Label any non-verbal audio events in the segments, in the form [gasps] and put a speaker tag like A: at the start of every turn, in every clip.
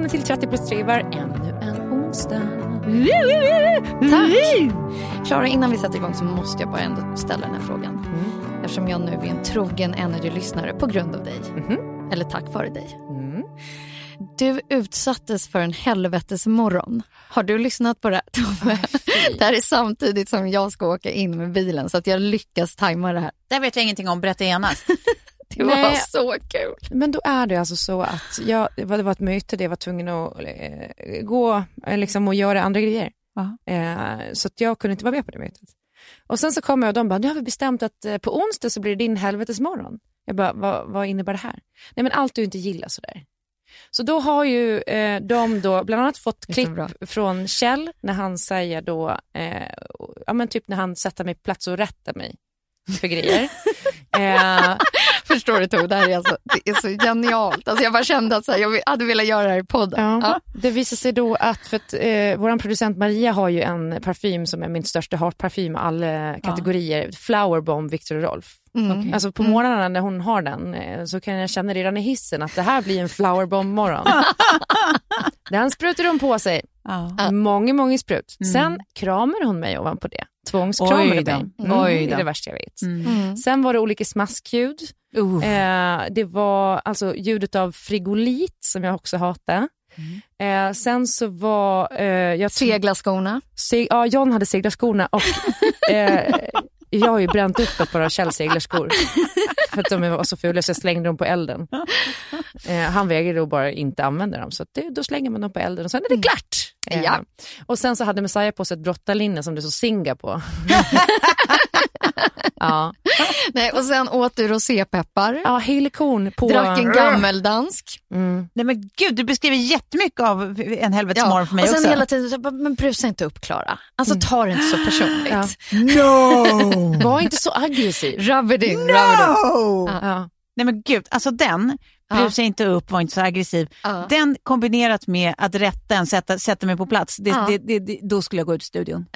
A: Välkomna till 30 plus 3 var ännu en onsdag. Tack! Klara, innan vi sätter igång så måste jag bara ändå ställa den här frågan. Eftersom jag nu är en trogen Energy-lyssnare på grund av dig. Eller tack vare dig. Du utsattes för en helvetesmorgon. Har du lyssnat på det här Tove? Det här är samtidigt som jag ska åka in med bilen så att jag lyckas tajma det här.
B: Det vet jag ingenting om, berätta genast. [laughs] [laughs]
A: Det var
C: Nej.
A: så kul.
C: Men då är det alltså så att jag, det var var ett möte där jag var tvungen att eh, gå eh, liksom, och göra andra grejer. Eh, så att jag kunde inte vara med på det mötet. Och sen så kom jag och de bara, nu har vi bestämt att eh, på onsdag så blir det din helvetesmorgon. Jag bara, vad, vad innebär det här? Nej men allt du inte gillar sådär. Så då har ju eh, de då bland annat fått klipp från Kjell när han säger då, eh, ja men typ när han sätter mig på plats och rättar mig för grejer. [laughs] eh,
A: Förstår du Tove, det här är, alltså, det är så genialt. Alltså, jag bara kände att så här, jag hade velat göra det här i podden.
C: Ja.
A: Ja.
C: Det visar sig då att, för att eh, vår producent Maria har ju en parfym som är min största hatparfym med alla kategorier. Flower Bomb Victor och Rolf.
A: Mm.
C: Alltså på morgnarna när hon har den eh, så kan jag känna redan i hissen att det här blir en Flower Bomb morgon. [laughs] den sprutar hon på sig.
B: Ja.
C: Många, många sprut. Sen kramar hon mig ovanpå det.
B: Då.
C: mig. Mm,
B: Oj
C: Det är
B: då.
C: det värsta jag vet.
A: Mm.
C: Sen var det olika smaskljud.
B: Uh.
C: Eh, det var alltså ljudet av frigolit som jag också hatar. Eh, sen så var... Eh, jag tror-
A: Segla skorna.
C: Se, ja, John hade seglarskorna och [laughs] eh, jag har ju bränt upp ett par av Kjells seglarskor. För att de var så fula så jag slängde dem på elden. Eh, han vägrade då bara inte använda dem så att det, då slänger man dem på elden och sen är det klart. Eh,
A: Ja.
C: Och sen så hade Messiah på sig ett brottarlinne som det så Singa på. [laughs] ja.
A: Nej, och sen åt du rosépeppar.
C: ja, Hillekorn på...
A: Drack en gammeldansk.
C: Mm.
B: Nej men gud, du beskriver jättemycket av en helvetesmorgon för mig
A: och sen
B: också.
A: hela tiden så men brusa inte upp Klara. Alltså ta det inte så personligt.
C: Ja.
B: No!
C: Var inte så aggressiv.
A: Rub it in, rub it in.
B: no!
C: Ja.
B: Nej men gud, alltså den,
A: Ja.
B: Brusa inte upp, var inte så aggressiv. Den kombinerat med att rätta en, sätta, sätta mig på plats, det, det, det, det, då skulle jag gå ut i studion.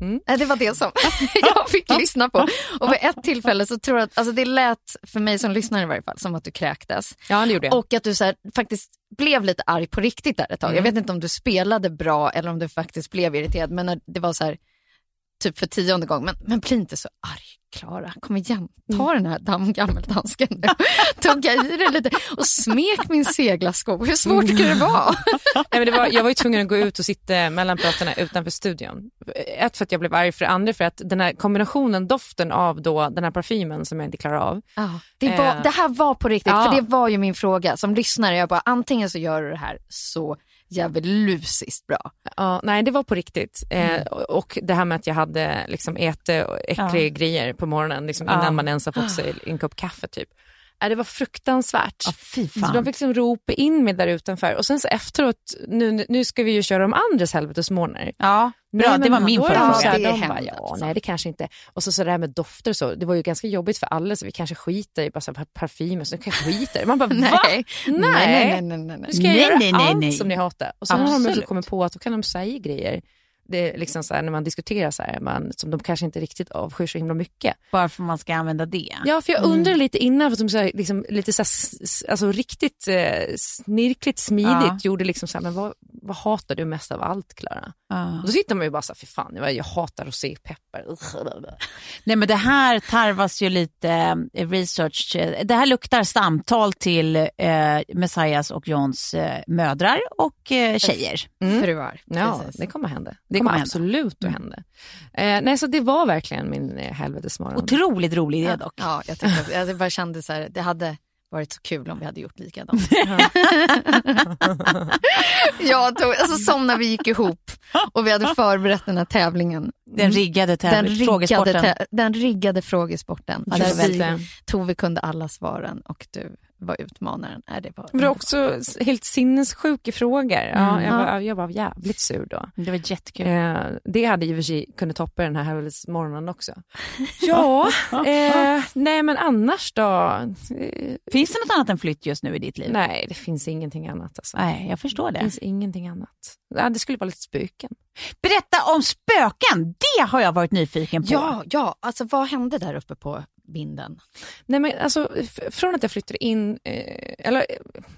C: Mm.
A: Nej, Det var det som [laughs] jag fick lyssna på. Och vid ett tillfälle så tror jag att, alltså det lät för mig som lyssnare i varje fall, som att du kräktes.
C: ja, det gjorde jag.
A: Och att du så här, faktiskt blev lite arg på riktigt där ett tag. Jag vet inte om du spelade bra eller om du faktiskt blev irriterad, men när det var så här, typ för tionde gång, men, men bli inte så arg Klara, kom igen, ta den här damm gammeldansken nu. [laughs] Tugga i det lite och smek min seglarsko. Hur svårt ska det vara? [laughs]
C: Nej, men det var, jag var ju tvungen att gå ut och sitta mellan pratarna utanför studion. Ett för att jag blev arg, för det andra för att den här kombinationen, doften av då den här parfymen som jag inte klarar av.
A: Ja, det, var,
C: Eh.
A: det här var på riktigt,
C: Ja.
A: för det var ju min fråga som lyssnare. Jag bara, antingen så gör du det här så djävulusiskt bra.
C: Ja, nej, det var på riktigt. Eh, och det här med att jag hade liksom ätit äckliga grejer på morgonen liksom,
B: Ja.
C: innan man ens har fått sig en kopp kaffe typ. Äh, det var fruktansvärt.
B: Fy
C: Så de fick liksom ropa in mig där utanför. Och sen så efteråt, nu, nu ska vi ju köra de andras helvetesmorgnar.
B: Ja, bra.
C: Nej,
B: det var min förra
A: fråga. Det
C: de bara, ja,
A: alltså.
C: nej det kanske inte. Och så, så det här med dofter och så, det var ju ganska jobbigt för alla så vi kanske skiter i bara parfymer, så kanske skiter. Man bara, [laughs] va?
A: Nej.
C: Nej.
A: Nej, nej, nej, nej,
C: Nu
A: nej.
C: ska jag
B: Nej,
C: göra
B: nej, nej,
C: allt
B: nej.
C: som ni hatar. Och sen har de
B: Absolut.
C: kommit på att då kan de säga grejer. Det är liksom så här, när man diskuterar så här, man, som de kanske inte riktigt avskyr så himla mycket.
B: Bara för att man ska använda det.
C: Ja, för jag undrar lite innan, för att de så här, liksom, lite så här, alltså, riktigt eh, snirkligt smidigt
B: Ja.
C: gjorde liksom så här, men vad, vad hatar du mest av allt Klara?
B: Ja.
C: Och då sitter man ju bara så här, för fan, jag, jag hatar rosépeppar.
B: Nej men det här tarvas ju lite eh, research. Det här luktar samtal till eh, Messias och Johns eh, mödrar och eh, tjejer.
A: Fruar.
C: Ja,
A: precis.
C: det kommer hända. Det, kommer
B: kommer hända.
C: absolut att hända. Eh, nej, så det var verkligen min eh, helvetesmorgon.
B: Otroligt rolig idé dock.
A: Ja, jag, tyckte, jag bara kände så här, det hade varit så kul om vi hade gjort likadant. [laughs] [laughs] jag tog, alltså som när vi gick ihop och vi hade förberett den här tävlingen.
B: Den riggade
A: Den
B: täv-
A: riggade,
B: frågesporten.
A: den riggade frågesporten.
B: Ja,
A: där vi, Tove kunde alla svaren och du var utmanaren. Nej, det var,
C: Men det var också helt sinnessjuka frågor. Ja,
B: Mm.
C: jag, var, jag var jävligt sur då.
B: Det var jättekul.
C: Eh, det hade i och för sig kunnat toppa den här helvetesmorgonen också. [laughs] Ja, [laughs] eh, nej men annars då? Eh,
B: Finns det något annat än flytt just nu i ditt liv?
C: nej, det finns ingenting annat. Alltså.
B: Nej, jag förstår
C: Det
B: det.
C: finns ingenting annat. Ja, det skulle vara lite spöken.
B: Berätta om spöken, det har jag varit nyfiken på.
A: Ja, ja, alltså vad hände där uppe på vinden?
C: Nej, men alltså, från att jag flyttade in, eh, eller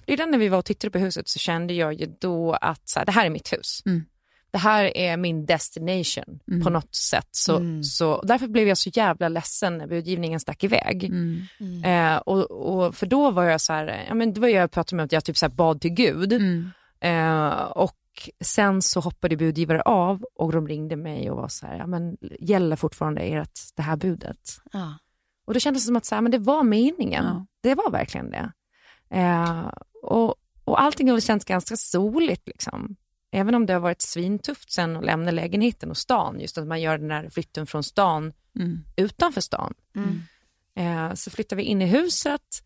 C: redan när vi var och tittade på huset så kände jag ju då att så här, det här är mitt hus.
B: Mm.
C: Det här är min destination
B: Mm.
C: på något sätt. Så,
A: Mm.
C: så, därför blev jag så jävla ledsen när budgivningen stack iväg.
B: Mm.
C: Eh, och, och, för då var jag så här, ja, men det var jag pratade med att jag typ så här bad till Gud.
B: Mm.
C: Eh, och sen så hoppade budgivare av och de ringde mig och var så här, ja, men gäller fortfarande ert, det här budet?
A: Ja.
C: Och då kändes det som att så här, men det var meningen.
B: Ja.
C: Det var verkligen det. Eh, och, och allting har känts ganska soligt liksom. Även om det har varit svintufft sen att lämna lägenheten och stan, just att man gör den här flytten från stan
B: Mm.
C: utanför stan.
A: Mm.
C: Eh, så flyttar vi in i huset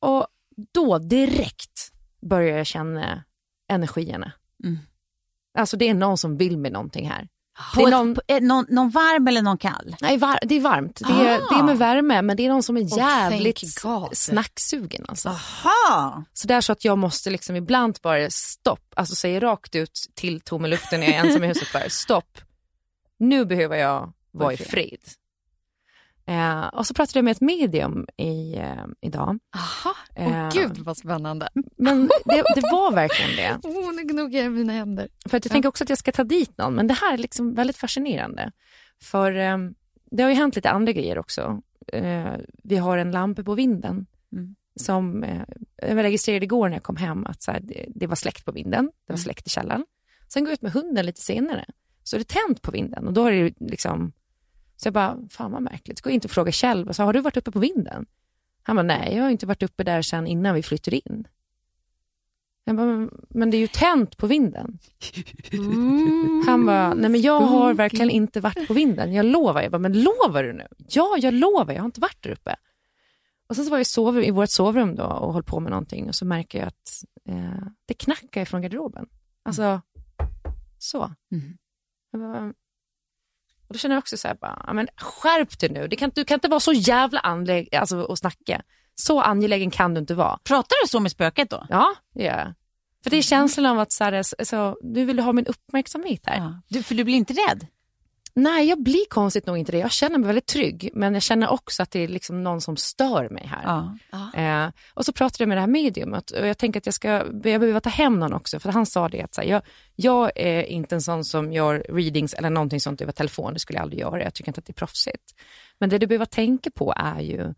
C: och då direkt börjar jag känna energierna.
B: Mm.
C: Alltså det är någon som vill med någonting här.
B: På
C: Det är
B: ett-
C: någon-
B: eh, någon, någon varm eller någon kall?
C: Nej, var, det är varmt. Det är,
B: Ah.
C: det är med värme, men det är någon som är
A: Oh,
C: jävligt
A: God.
C: snacksugen. Alltså.
B: Aha.
C: Så där så att jag måste liksom ibland bara stopp, alltså säga rakt ut till tom i luften när jag är ensam i huset bara stopp. Nu behöver jag vara i frid. Eh, och så pratade jag med ett medium i, eh, idag.
A: Aha, åh
C: Eh.
A: gud vad spännande.
C: Men [laughs] det, det var verkligen det.
A: Åh, nu gnuggar jag mina händer.
C: För att jag tänker också att jag ska ta dit någon, men det här är liksom väldigt fascinerande. För eh, det har ju hänt lite andra grejer också. Eh, vi har en lampa på vinden
B: Mm.
C: som eh, jag registrerade igår när jag kom hem att så här, det, det var släckt på vinden, det var
B: Mm.
C: släckt i källaren. Sen går jag ut med hunden lite senare, så är det tänt på vinden och då är det liksom, så jag bara, fan vad märkligt, så går jag inte och frågar Kjell, och så, har du varit uppe på vinden? Han bara, nej jag har inte varit uppe där sedan innan vi flyttade in. Jag bara, "Men- det är ju tänt på vinden. Han bara, nej men jag har verkligen inte varit på vinden. Jag lovar. Jag bara, men lovar du nu? Ja, jag lovar. Jag har inte varit där uppe. Och sen så var jag sov, i vårt sovrum då och höll på med någonting och så märker jag att eh, det knackar från garderoben. Alltså, så.
B: Mm.
C: Jag bara, och då känner jag också så här, bara, men skärp dig nu. Kan, du kan inte vara så jävla angelägen alltså, att snacka. Så angelägen kan du inte vara.
B: Pratar du så med spöket då?
C: Ja, det gör jag. För det är känslan av att så här, alltså, du vill ha min uppmärksamhet här.
B: Ja. Du, för du blir inte rädd?
C: Nej, jag blir konstigt nog inte det. Jag känner mig väldigt trygg, men jag känner också att det är liksom någon som stör mig här.
B: Ja.
C: Eh, och så pratade jag med det här mediumet och jag tänker att jag, ska, jag behöver ta hem någon också, för han sa det att så här, jag, jag är inte en sån som gör readings eller någonting sånt över telefon, det skulle jag aldrig göra, jag tycker inte att det är proffsigt. Men det du behöver tänka på är ju,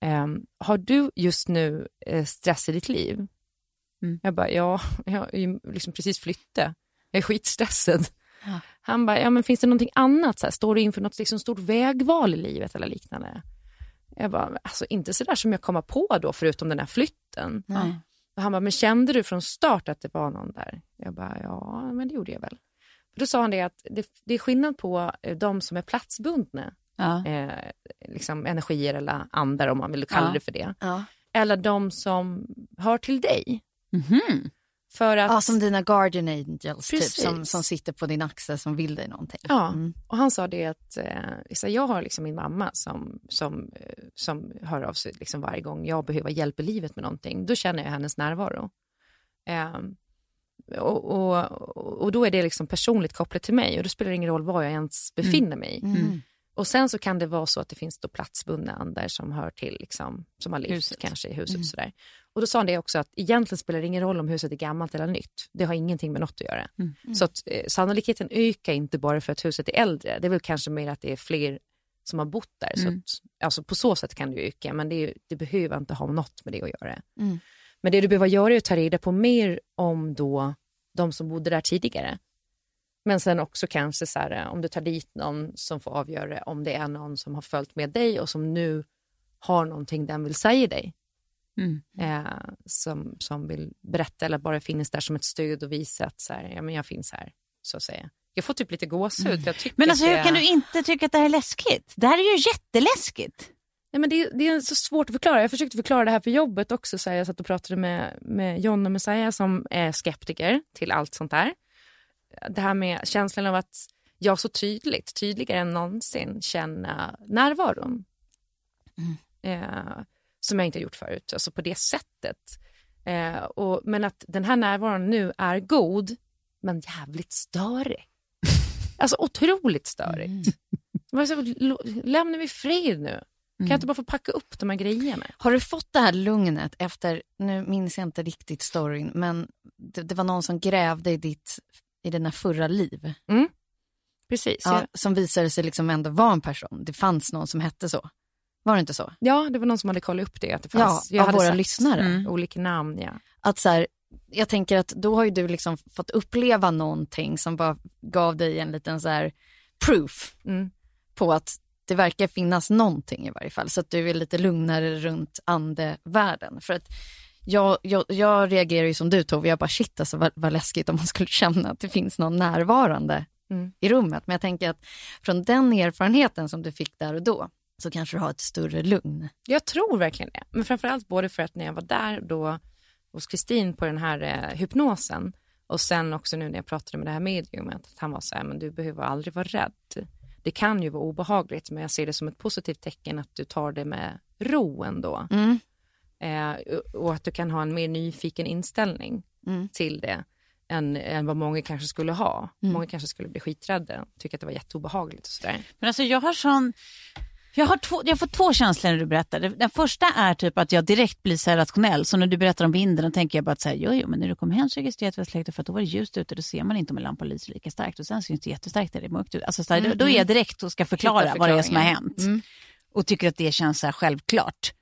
C: ehm, har du just nu eh, stress i ditt liv?
B: Mm.
C: Jag bara, ja, jag har ju liksom precis flyttat, jag är skitstressad.
A: Ja.
C: Han bara, ja men finns det någonting annat? Så här, står du inför något liksom stort vägval i livet eller liknande? Jag bara, alltså inte sådär som jag kommer på då, förutom den här flytten.
B: Nej.
C: Och han bara, men kände du från start att det var någon där? Jag bara, ja, men det gjorde jag väl. För då sa han det att det, det är skillnad på eh, de som är platsbundna
B: Ja.
C: eh, liksom energier eller andar om man vill kalla
B: Ja.
C: det för det.
A: Ja.
C: Eller de som hör till dig.
B: Mhm.
C: För att,
A: Ja, som dina guardian angels typ, som, som sitter på din axel som vill dig någonting.
C: Ja,
A: Mm.
C: och han sa det att eh, jag har liksom min mamma som, som, eh, som hör av sig liksom varje gång jag behöver hjälp i livet med någonting. Då känner jag hennes närvaro. Ehm, och, och, och då är det liksom personligt kopplat till mig och då spelar det ingen roll var jag ens befinner mig.
A: Mm.
C: Och sen så kan det vara så att det finns då platsbundna andar som hör till, liksom, som har levt kanske i huset. Sådär. Och då sa han det också att egentligen spelar det ingen roll om huset är gammalt eller nytt. Det har ingenting med något att göra. Så att, eh, sannolikheten ökar inte bara för att huset är äldre. Det är väl kanske mer att det är fler som har bott där. Så att, alltså på så sätt kan det öka, men det, är, det behöver inte ha något med det att göra.
A: Mm.
C: Men det du behöver göra är att ta reda på mer om då de som bodde där tidigare. Men sen också kanske så här, om du tar dit någon som får avgöra om det är någon som har följt med dig och som nu har någonting den vill säga dig.
B: Mm.
C: Eh, som, som vill berätta eller bara finns där som ett stöd och visa att så här, ja, men jag finns här. Så att säga. Jag får typ lite gåshud. tycker
B: Men alltså, hur
C: det
B: kan du inte tycka att det här är läskigt? Det här är ju jätteläskigt.
C: Nej, men det, det är så svårt att förklara. Jag försökte förklara det här för jobbet också. Så här, jag satt och pratade med, med John och Messiah som är skeptiker till allt sånt där. Det här med känslan av att jag så tydligt, tydligare än någonsin, känna närvaron. Eh, som jag inte gjort förut, alltså på det sättet. Eh, och, men att den här närvaron nu är god, men jävligt störig. [laughs] Alltså otroligt störigt. Mm. Så, lämna mig fred nu. Kan jag inte bara få packa upp de här grejerna?
A: Har du fått det här lugnet efter, nu minns jag inte riktigt storyn, men det, det var någon som grävde i, ditt, i dina förra liv.
C: Precis.
A: Ja, som visade sig liksom ändå vara en person. Det fanns någon som hette så. Var det inte så?
C: ja, det var någon som hade kollat upp det. Att det fanns,
A: Ja, av våra
C: sett
A: lyssnare.
C: Olika namn, ja.
A: Att så här, jag tänker att då har ju du liksom fått uppleva någonting som bara gav dig en liten så här proof
C: Mm.
A: på att det verkar finnas någonting i varje fall. Så att du är lite lugnare runt andevärlden. För att jag, jag, jag reagerar ju som du Tove, jag bara shit alltså vad, vad läskigt om man skulle känna att det finns någon närvarande
C: Mm.
A: i rummet. Men jag tänker att från den erfarenheten som du fick där och då så kanske du har ett större lugn.
C: Jag tror verkligen det. Men framförallt både för att när jag var där då hos Kristin på den här eh, hypnosen och sen också nu när jag pratade med det här mediumet att han var så här, men du behöver aldrig vara rädd. Det kan ju vara obehagligt men jag ser det som ett positivt tecken att du tar det med ro ändå.
A: Mm.
C: Eh, och att du kan ha en mer nyfiken inställning
A: Mm.
C: till det än, än vad många kanske skulle ha.
A: Mm.
C: Många kanske skulle bli skiträdda och tycka att det var jätteobehagligt och sådär.
B: Men alltså jag har sån... Jag har, två, jag får två känslor när du berättar. Den första är typ att jag direkt blir så här rationell. Så när du berättar om vinden då tänker jag bara att så här, jo, jo, men när du kommer hem så registrerar jag släkten för att då var det ljust ute. Då ser man inte om en lampa lyser lika starkt och sen syns det jättestarkt när det är mörkt ute. Alltså, så här, då, då är jag direkt och ska förklara vad det är som har hänt.
A: Mm.
B: Och tycker att det känns så här självklart.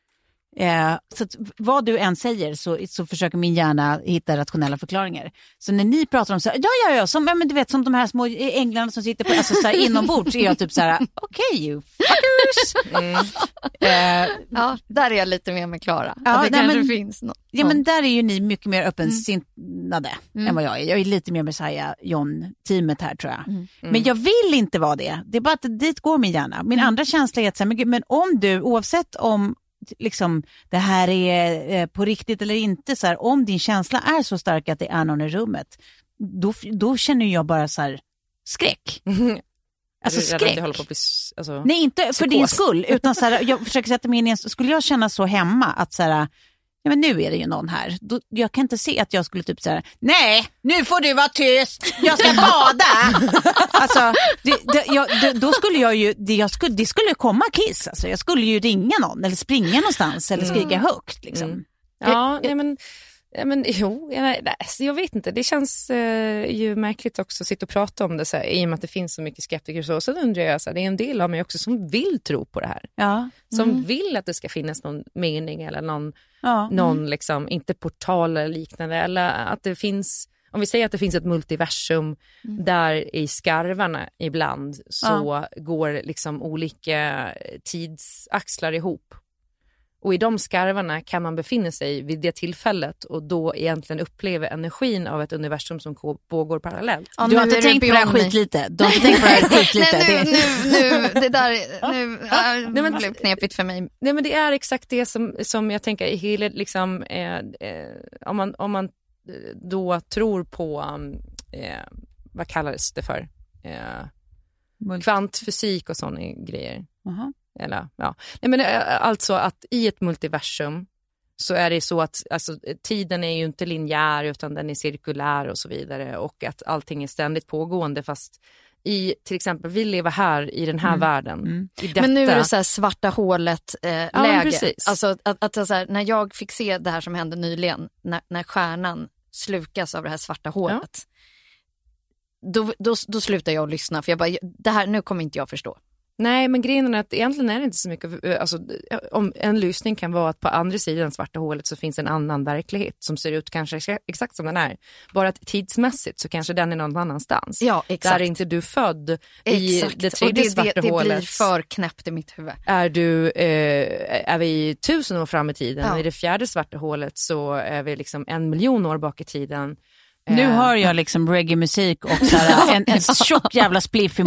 B: Eh, så att vad du än säger så, så försöker min hjärna hitta rationella förklaringar. Så när ni pratar om så här, ja, ja, ja, som, ja men du vet som de här små änglarna som sitter på, alltså så här, [laughs] inombords är jag typ så här, okej you fuckers. Eh,
A: Ja, där är jag lite mer med Klara.
B: Ja,
A: att det
B: nej,
A: kanske
B: men-
A: finns något.
B: Ja men där är ju ni mycket mer öppensinnade än vad jag är. Jag är lite mer Messiah John-teamet här tror jag. Men jag vill inte vara det. Det är bara att dit går min hjärna. Min andra känsla är att, så här, men, men om du, oavsett om liksom, det här är eh, på riktigt eller inte, så här, om din känsla är så stark att det är någon i rummet, då, då känner jag bara så här, skräck. [laughs] Alltså skräck.
C: att bli... Alltså...
B: Nej, inte för
C: Psykos.
B: din skull, utan så här, jag försöker sätta mig in i skulle jag känna så hemma att så här, ja, men nu är det ju någon här, då, jag kan inte se att jag skulle typ här, nej, nu får du vara tyst, jag ska [laughs] bada. alltså, det, det, jag, det, då skulle jag ju, det, jag skulle, det skulle komma kiss, alltså, jag skulle ju ringa någon eller springa någonstans eller skrika högt. Liksom.
C: Mm. Ja, nej, men, ja, men jo, jag, alltså, jag vet inte. Det känns eh, ju märkligt också att sitta och prata om det så här, i och med att det finns så mycket skeptiker. Så. Sen undrar jag, så här, det är en del av mig också som vill tro på det här.
B: Ja.
C: Som vill att det ska finnas någon mening eller någon,
B: Ja.
C: någon liksom, inte portal eller liknande. Eller att det finns, om vi säger att det finns ett multiversum där i skarvarna ibland så går liksom olika tidsaxlar ihop. Och i de skarvarna kan man befinna sig vid det tillfället och då egentligen uppleva energin av ett universum som pågår parallellt.
B: Ja, du har inte tänkt på det här skitlite? Du har inte tänkt på det här skitlite? [laughs]
A: nej, nu, nu, nu, det där [laughs] nu, äh, nej, men, blev knepigt för mig.
C: Nej men det är exakt det som, som jag tänker hela, liksom, eh, eh, om, man, om man då tror på, eh, vad kallades det för? Eh, kvantfysik och sådana grejer. Uh -huh. Eller, ja. Nej, men eh, alltså att i ett multiversum så är det så att alltså, tiden är ju inte linjär utan den är cirkulär och så vidare och att allting är ständigt pågående fast i till exempel, vi lever här i den här mm. världen. Mm. I
A: detta... Men nu är det så här svarta hålet-läge. Eh, ja, alltså att, att, så här, när jag fick se det här som hände nyligen, när, när stjärnan slukas av det här svarta hålet. Ja. Då, då, då slutar jag att lyssna för jag bara, det här, nu kommer inte jag förstå.
C: Nej, men grejen är att egentligen är det inte så mycket, eh, alltså, om en lösning kan vara att på andra sidan svarta hålet så finns en annan verklighet som ser ut kanske exakt som den är. Bara att tidsmässigt så kanske den är någon annanstans.
A: Ja, exakt.
C: Där är inte du född i det tredje det, svarta
A: det,
C: hålet.
A: Det blir för knäppt i mitt huvud.
C: Är, du, eh, är vi tusen år fram i tiden, ja. i det fjärde svarta hålet så är vi liksom en miljon år bak i tiden.
B: Nu eh. hör jag liksom reggae-musik och så här, en, en [laughs] tjock jävla spliff i.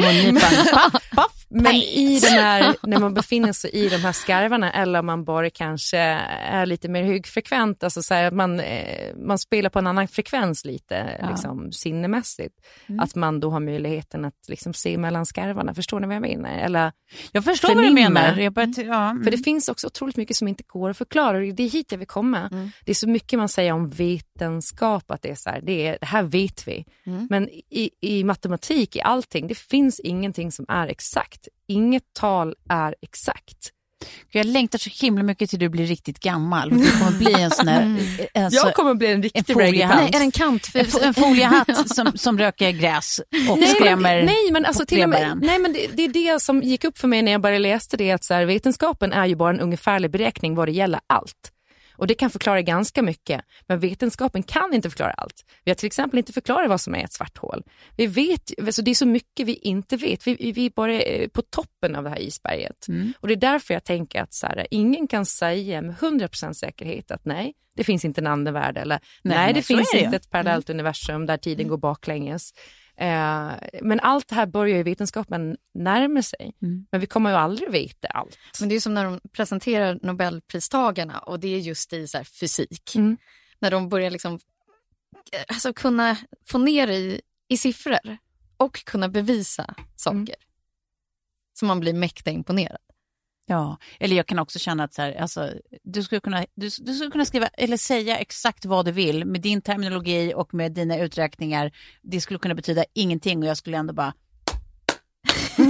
B: Paff, paff,
C: men i den här, [laughs] när man befinner sig i de här skarvarna eller om man bara kanske är lite mer högfrekvent, alltså så att man, eh, man spelar på en annan frekvens lite ja. liksom, sinnemässigt. Mm. Att man då har möjligheten att liksom, se mellan skarvarna. Förstår ni vad jag menar? Eller
B: jag förstår vad du menar. Jag bara, ja.
C: mm. För det finns också otroligt mycket som inte går att förklara. Det är hit jag vill komma. Mm. Det är så mycket man säger om vetenskap, att det är så här, det, är, det här vet vi. Mm. Men i, i matematik, i allting, det finns ingenting som är exakt. Inget tal är exakt.
B: Jag längtar så himla mycket till du blir riktigt gammal. Du kommer bli en sån här... [laughs] Mm.
C: Alltså, jag kommer bli en riktig
A: en är en kant?
B: En, en foliehatt [laughs] som, som röker gräs och nej, skrämmer
C: men, Nej, men, alltså, till och med, nej, men det, det, är det som gick upp för mig när jag började läsa det. Att så här, vetenskapen är ju bara en ungefärlig beräkning vad det gäller allt. Och det kan förklara ganska mycket, men vetenskapen kan inte förklara allt. Vi har till exempel inte förklarat vad som är ett svart hål. Vi vet, alltså det är så mycket vi inte vet. Vi, vi är bara eh, på toppen av det här isberget. Mm. Och det är därför jag tänker att så här, ingen kan säga med 100% säkerhet att nej, det finns inte en andevärld eller nej, nej det finns inte ett parallellt mm. universum där tiden mm. går baklänges. Eh, men allt det här börjar ju vetenskapen närma sig. Mm. Men vi kommer ju aldrig veta allt.
A: Men det är som när de presenterar Nobelpristagarna och det är just i så fysik. Mm. När de börjar liksom, alltså kunna få ner i, i siffror och kunna bevisa saker. Mm. Så man blir mäkta imponerad.
B: Ja, eller jag kan också känna att så här, alltså, du, skulle kunna, du, du, skulle kunna skriva eller säga exakt vad du vill med din terminologi och med dina uträkningar. Det skulle kunna betyda ingenting och jag skulle ändå bara... [laughs]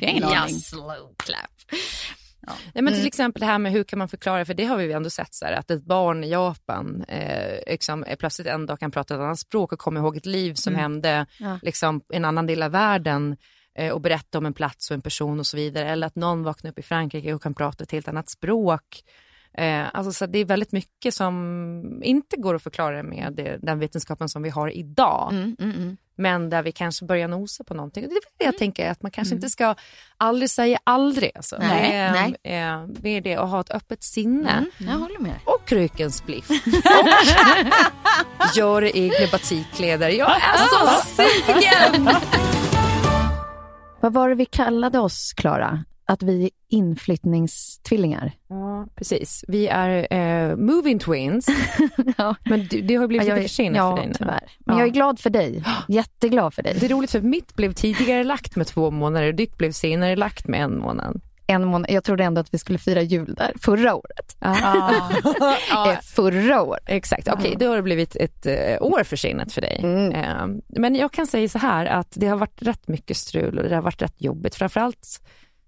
B: jag har ingen aning.
A: slow clap.
C: Ja. Nej, men till mm. exempel det här med hur kan man förklara, för det har vi ändå sett så här, att ett barn i Japan eh, liksom, plötsligt en dag kan prata ett annat språk och komma ihåg ett liv som mm. hände ja. liksom, i en annan del av världen och berätta om en plats och en person och så vidare. Eller att någon vaknar upp i Frankrike och kan prata ett helt annat språk. Eh, alltså, så det är väldigt mycket som inte går att förklara med den vetenskapen som vi har idag. Mm, mm, mm. Men där vi kanske börjar nosa på någonting. Det är det jag mm. tänker, att man kanske inte ska aldrig säga aldrig. Alltså. Nej, det, är, nej. Eh, det är det, att ha ett öppet sinne. Mm,
A: jag håller med.
C: Och röka en spliff. [laughs] och [laughs] göra egna batikkläder. Jag är så sugen! [laughs]
A: Vad var det vi kallade oss, Klara? Att vi är inflyttningstvillingar?
C: Ja, precis. Vi är eh, moving twins. [laughs] ja. Men du, det har blivit ja, lite försenat
A: ja,
C: för dig nu.
A: tyvärr. Men ja. jag är glad för dig. [gasps] Jätteglad för dig.
C: Det är roligt för mitt blev tidigare lagt med två månader och ditt blev senare lagt med en månad
A: en månad. Jag trodde ändå att vi skulle fira jul där förra året. Ah. [laughs] förra året.
C: Exakt, okej okay, då har det blivit ett uh, år försenat för dig. Mm. Uh, men jag kan säga så här att det har varit rätt mycket strul och det har varit rätt jobbigt. Framförallt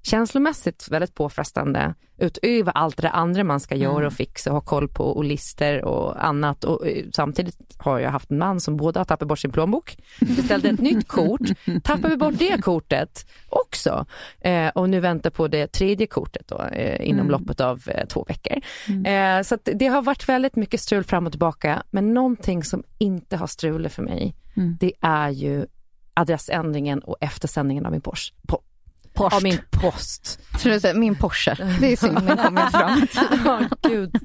C: känslomässigt väldigt påfrestande utöver allt det andra man ska göra mm. och fixa och ha koll på och lister och annat. Och, uh, samtidigt har jag haft en man som både har tappat bort sin plånbok, [laughs] beställde ett nytt kort, tappade bort det kortet också eh, och nu väntar på det tredje kortet då, eh, inom mm. loppet av eh, två veckor. Mm. Eh, så det har varit väldigt mycket strul fram och tillbaka men någonting som inte har strulat för mig mm. det är ju adressändringen och eftersändningen av min Porsche. Porsche. Ja, min post.
A: Tror du min Porsche. Det är synd, den kommer inte fram. [laughs]
C: ja, gud.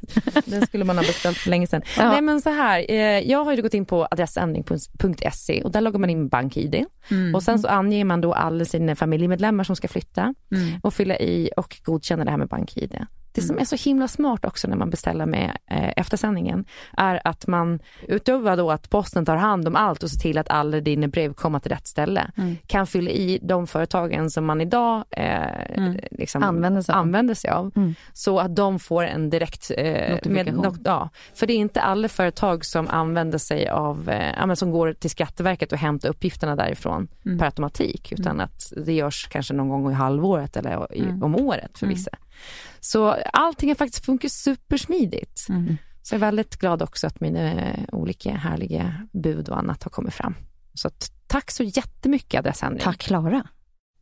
C: Den skulle man ha beställt för länge sedan. Ja. Nej men så här, eh, jag har ju gått in på adressändring.se och där loggar man in BankID. Mm. Och sen så anger man då alla sina familjemedlemmar som ska flytta mm. och fylla i och godkänna det här med BankID. Det som mm. är så himla smart också när man beställer med eh, eftersändningen är att man utöver då att posten tar hand om allt och ser till att alla dina brev kommer till rätt ställe mm. kan fylla i de företagen som man idag eh, mm. liksom
A: använder sig av,
C: använder sig av mm. så att de får en direkt eh.
A: Med,
C: ja, för det är inte alla företag som använder sig av, eh, som går till Skatteverket och hämtar uppgifterna därifrån mm. per automatik utan mm. att det görs kanske någon gång i halvåret eller i, om året för vissa. Så allting har faktiskt funkat supersmidigt. Mm. Så jag är väldigt glad också att mina olika härliga bud och annat har kommit fram. Så tack så jättemycket Adressändring.
A: Tack Klara.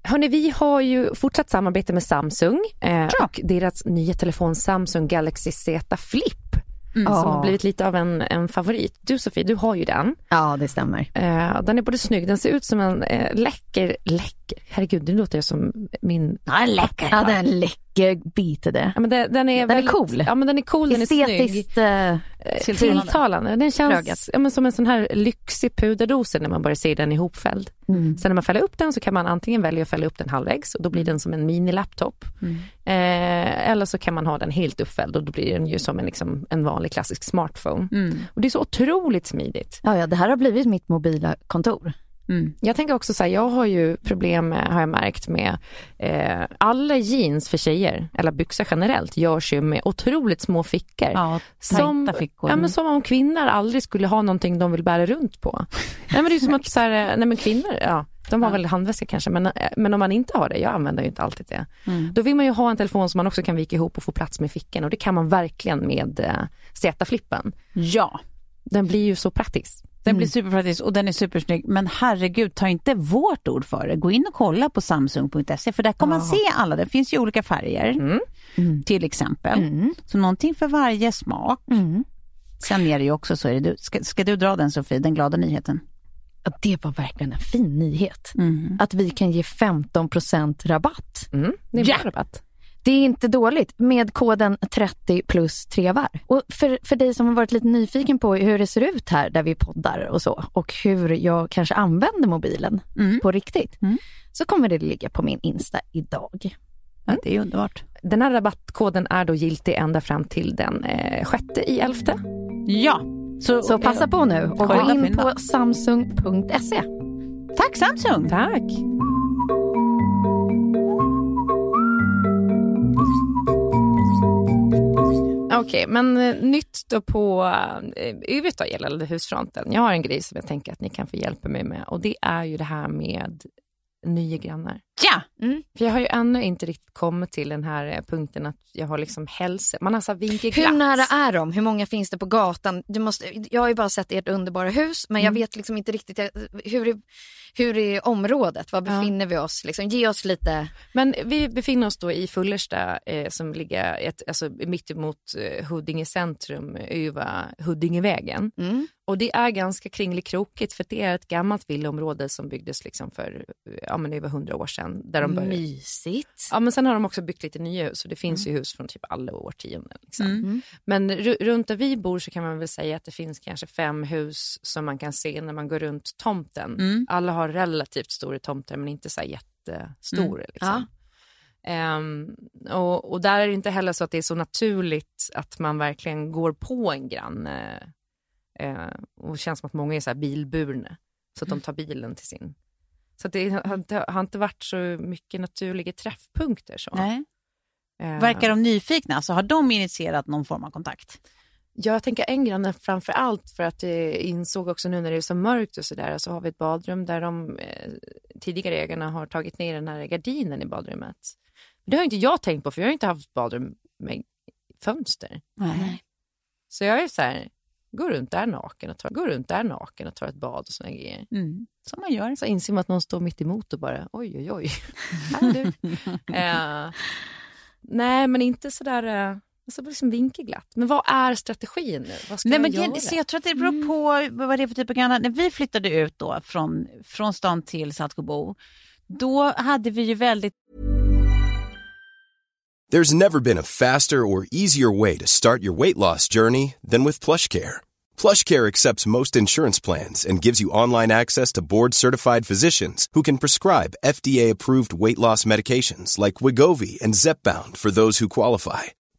C: Hörni, vi har ju fortsatt samarbete med Samsung eh, och deras nya telefon Samsung Galaxy Z Flip Mm. Som har blivit lite av en, en favorit. Du Sofie, du har ju den.
A: Ja, det stämmer.
C: Eh, den är både snygg, den ser ut som en eh, läcker, läcker, herregud nu låter jag som min...
A: Ja, läcker. Ja, den läcker bit det.
C: Ja, men det, den är,
A: den
C: väldigt,
A: är cool.
C: Ja, men den är cool, den är snygg.
A: Eh,
C: tilltalande. Den känns ja, men som en sån här lyxig puderdose när man bara ser den ihopfälld. Mm. Sen när man fäller upp den så kan man antingen välja att fälla upp den halvvägs och då blir den som en mini-laptop. Mm. Eh, eller så kan man ha den helt uppfälld och då blir den ju som en, liksom, en vanlig klassisk smartphone. Mm. Och det är så otroligt smidigt.
A: Ja, ja, det här har blivit mitt mobila kontor.
C: Mm. Jag tänker också så här, jag har ju problem med, har jag märkt med eh, alla jeans för tjejer, eller byxor generellt, görs ju med otroligt små fickor.
B: Ja, som, fickor.
C: Ja, men som om kvinnor aldrig skulle ha någonting de vill bära runt på. nej, men det är som att så här, nej men kvinnor, ja. De har ja. väl handväska kanske, men, men om man inte har det, jag använder ju inte alltid det. Mm. Då vill man ju ha en telefon som man också kan vika ihop och få plats med fickan och det kan man verkligen med eh, Z-flippen.
B: Ja.
C: Den blir ju så praktisk.
B: Den mm. blir superpraktisk och den är supersnygg. Men herregud, ta inte vårt ord för det. Gå in och kolla på samsung.se för där kommer ja. man se alla. Det finns ju olika färger mm. mm. till exempel. Mm. Så någonting för varje smak. Mm. Sen är det ju också så, är det du, ska, ska du dra den Sofie, den glada nyheten?
A: Ja, det var verkligen en fin nyhet. Mm. Att vi kan ge 15 rabatt.
C: Mm, det är ja. rabatt.
A: Det är inte dåligt med koden 30 plus 3 var. Och för, för dig som har varit lite nyfiken på hur det ser ut här där vi poddar och så och hur jag kanske använder mobilen mm. på riktigt mm. så kommer det ligga på min Insta idag.
B: Ja, det är underbart.
C: Den här rabattkoden är då giltig ända fram till den eh, sjätte i elfte.
B: Ja.
A: Så, så passa på nu och gå in på samsung.se.
B: Tack Samsung!
C: Tack! Okej, okay, men eh, nytt då på övrigt då gällande husfronten. Jag har en grej som jag tänker att ni kan få hjälpa mig med och det är ju det här med nya grannar.
B: Ja!
C: Mm. För jag har ju ännu inte riktigt kommit till den här eh, punkten att jag har liksom hälsa. Man har så
A: vinkelglatt. Hur nära är de? Hur många finns det på gatan? Du måste, jag har ju bara sett ert underbara hus men jag mm. vet liksom inte riktigt hur är, hur är området? Var befinner ja. vi oss? Liksom, ge oss lite.
C: Men vi befinner oss då i Fullersta eh, som ligger ett, alltså, mitt emot eh, Huddinge centrum över Huddingevägen. Mm. Och det är ganska kringelikrokigt för det är ett gammalt villaområde som byggdes liksom för ja, men över hundra år sedan. Där de
A: började... Mysigt.
C: Ja men sen har de också byggt lite nya hus och det finns mm. ju hus från typ alla årtionden. Liksom. Mm. Men runt där vi bor så kan man väl säga att det finns kanske fem hus som man kan se när man går runt tomten. Mm. Alla har relativt stora tomter men inte så jättestora. Mm. Liksom. Ja. Um, och, och, där är det inte heller så att det är så naturligt att man verkligen går på en granne Eh, och det känns som att många är så här bilburna, så att de mm. tar bilen till sin... Så det har, det har inte varit så mycket naturliga träffpunkter. Så.
B: Nej. Eh. Verkar de nyfikna? Alltså, har de initierat någon form av kontakt?
C: Jag tänker en granne framför allt för att jag insåg också nu när det är så mörkt och så där, så har vi ett badrum där de eh, tidigare ägarna har tagit ner den här gardinen i badrummet. Det har inte jag tänkt på för jag har inte haft badrum med fönster.
B: Nej.
C: Så jag är så här, Går runt där naken och tar, går runt där naken och tar ett bad och såna grejer.
B: Mm. Som man gör.
C: Så inser man att någon står mitt emot och bara oj, oj, oj. Här du. uh, nej, men inte sådär... Uh, Alltså liksom vinkelglatt. Men vad är strategin nu? Vad ska
B: Nej, men
C: göra?
B: Så jag tror att det beror på vad det är för typ av grannar. När vi flyttade ut då från, från stan till Saltsjöbo då hade vi ju väldigt
D: There's never been a faster or easier way to start your weight loss journey than with PlushCare. PlushCare accepts most insurance plans and gives you online access to board-certified physicians who can prescribe FDA-approved weight loss medications like Wigovi and Zepbound for those who qualify.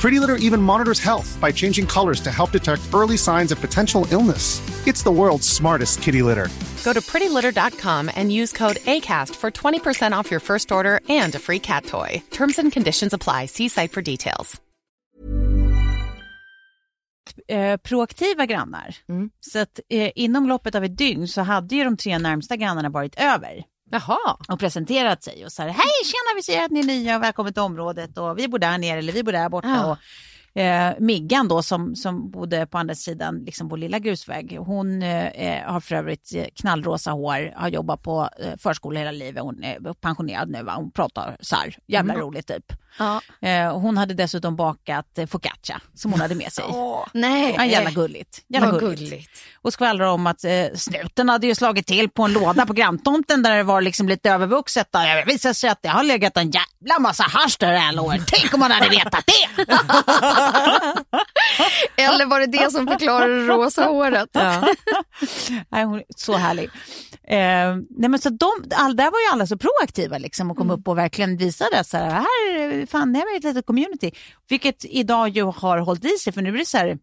E: Pretty Litter even monitors health by changing colors to help detect early signs of potential illness. It's the world's smartest kitty litter.
F: Go to prettylitter.com and use code ACAST for 20% off your first order and a free cat toy. Terms and conditions apply. See site for details.
B: eh, proaktiva grannar.
C: Mm.
B: Så att eh, inom loppet av ett dygn så hade ju de tre närmsta grannarna varit över
C: Jaha.
B: och presenterat sig och så här, hej tjena vi ser att ni är nya och välkommen till området och vi bor där nere eller vi bor där borta.
C: Ja.
B: Och, eh, Miggan då som, som bodde på andra sidan liksom vår lilla grusväg, hon eh, har för övrigt eh, knallrosa hår, har jobbat på eh, förskola hela livet, hon är pensionerad nu va, hon pratar så här, jävla roligt typ.
A: Ja.
B: Eh, hon hade dessutom bakat eh, focaccia som hon hade med sig.
A: Nej.
B: Ja, jävla gulligt. Jävla
A: Vad
B: gulligt.
A: gulligt.
B: Och skvallrar om att eh, snuten hade ju slagit till på en låda på granntomten där det var liksom lite övervuxet. Och det visade sig att det har legat en jävla massa hasch där alla åren. Tänk om man hade vetat det! [laughs] [laughs]
A: Eller var det det som förklarar det rosa håret?
B: Nej, hon är så härlig. Eh, nej men så de, all, där var ju alla så proaktiva liksom och kom upp och verkligen visade att så här, här fan, det här är ett litet community. Vilket idag ju har hållit i sig, för nu är det så här,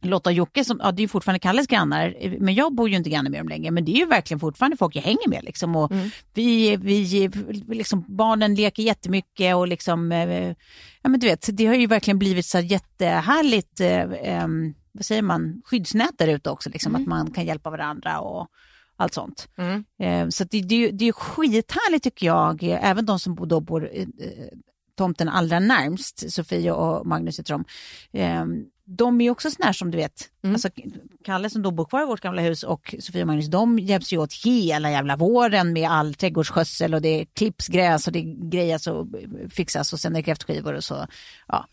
B: Lotta och Jocke, som, ja, det är fortfarande Kalles grannar, men jag bor ju inte granne med dem längre, men det är ju verkligen fortfarande folk jag hänger med. Liksom, och vi, vi, liksom, barnen leker jättemycket och liksom, eh, ja men du vet, det har ju verkligen blivit så här jättehärligt, eh, vad säger man, skyddsnät där ute också, liksom, att man kan hjälpa varandra och allt sånt.
C: Mm.
B: Eh, så det, det, är det är skithärligt tycker jag, även de som då bor eh, tomten allra närmst, Sofie och Magnus heter de, eh, de är ju också sådana här som du vet, alltså Kalle som då bor kvar i vårt gamla hus och Sofie och Magnus, de hjälps ju åt hela jävla våren med all trädgårdsskötsel och det klipps gräs och det grejas och fixas och sen är det kräftskivor och så. Ja.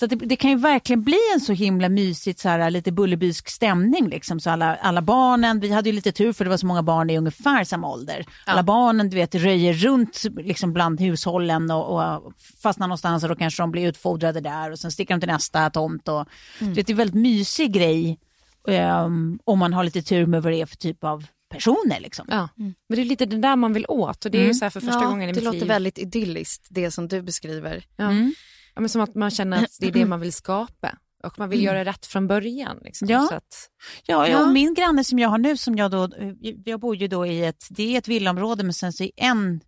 B: Så det, det kan ju verkligen bli en så himla mysigt, så här, lite bullerbysk stämning. Liksom. Så alla, alla barnen, vi hade ju lite tur för det var så många barn i ungefär samma ålder. Alla barnen du vet, röjer runt liksom, bland hushållen och, och fastnar någonstans och då kanske de blir utfodrade där och sen sticker de till nästa tomt. Och, du vet, det är en väldigt mysig grej ehm, om man har lite tur med vad det är för typ av personer. Liksom.
C: Ja. Men det är lite det där man vill åt och det är ju så här för första
A: Ja,
C: gången i
A: det
C: mitt
A: låter
C: liv.
A: väldigt idylliskt, det som du beskriver.
C: Ja. Ja, men som att man känner att det är det [clears throat] man vill skapa och man vill göra rätt från början. Liksom.
B: Ja.
C: Så att,
B: Ja, ja. Och min granne som jag har nu, som jag då, jag bor ju då i ett, det är ett villaområde men sen så i en,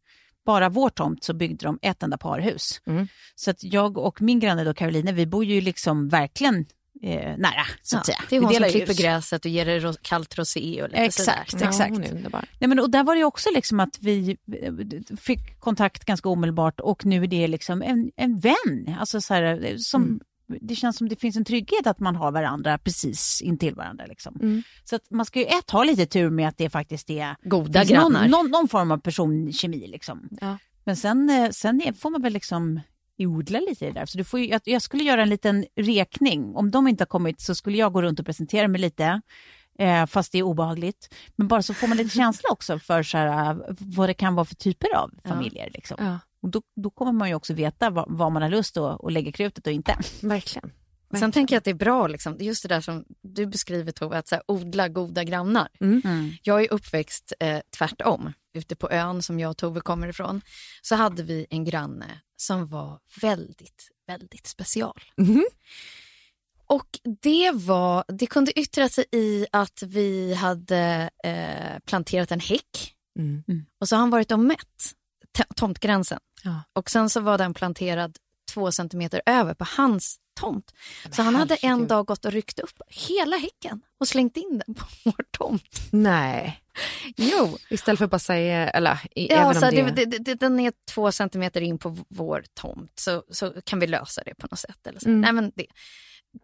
B: bara vår tomt så byggde de ett enda parhus.
C: Mm.
B: Så att jag och min granne då Caroline, vi bor ju liksom verkligen eh, nära så att
A: Ja,
B: säga.
A: det är hon som klipper gräset och ger det kallt rosé och lite
B: Exakt,
A: sådär.
C: ja,
B: exakt.
C: Underbar.
B: Nej, men, och där var det också liksom att vi eh, fick kontakt ganska omedelbart och nu är det liksom en, en vän. Alltså så här, eh, som,
A: Mm.
B: Det känns som det finns en trygghet att man har varandra precis intill varandra. Liksom.
C: Mm.
B: Så att man ska ju ett ha lite tur med att det faktiskt är
A: Goda grannar.
B: någon, någon, någon form av personkemi. Liksom.
C: Ja.
B: Men sen, eh, sen får man väl liksom odla lite i det där. Så du får ju, jag, jag skulle göra en liten rekning. Om de inte har kommit så skulle jag gå runt och presentera mig lite. Eh, fast det är obehagligt. Men bara så får man lite känsla också för så här, eh, vad det kan vara för typer av familjer. Liksom.
C: Ja,
B: Och då, då kommer man ju också veta vad, vad man har lust att, att lägga krutet och inte.
C: verkligen.
A: Sen tänker jag att det är bra, liksom, just det där som du beskriver Tove, att så här, odla goda grannar.
B: Mm.
A: Jag är uppväxt eh, tvärtom. Ute på ön som jag och Tove kommer ifrån så hade vi en granne som var väldigt, väldigt special. Och det, var, det kunde yttra sig i att vi hade eh, planterat en häck
C: Mm.
A: och så har han varit och mätt tomtgränsen.
C: Ja.
A: Och sen så var den planterad två centimeter över på hans tomt. Så han hade en dag gått och ryckt upp hela häcken och slängt in den på [laughs] vår tomt.
C: Nej.
A: Jo,
C: Istället för att bara säga, eller
A: ja, så det...
C: det...
A: Det, den är två centimeter in på vår tomt så, så kan vi lösa det på något sätt. Eller så.
C: Mm.
A: Nej, men det,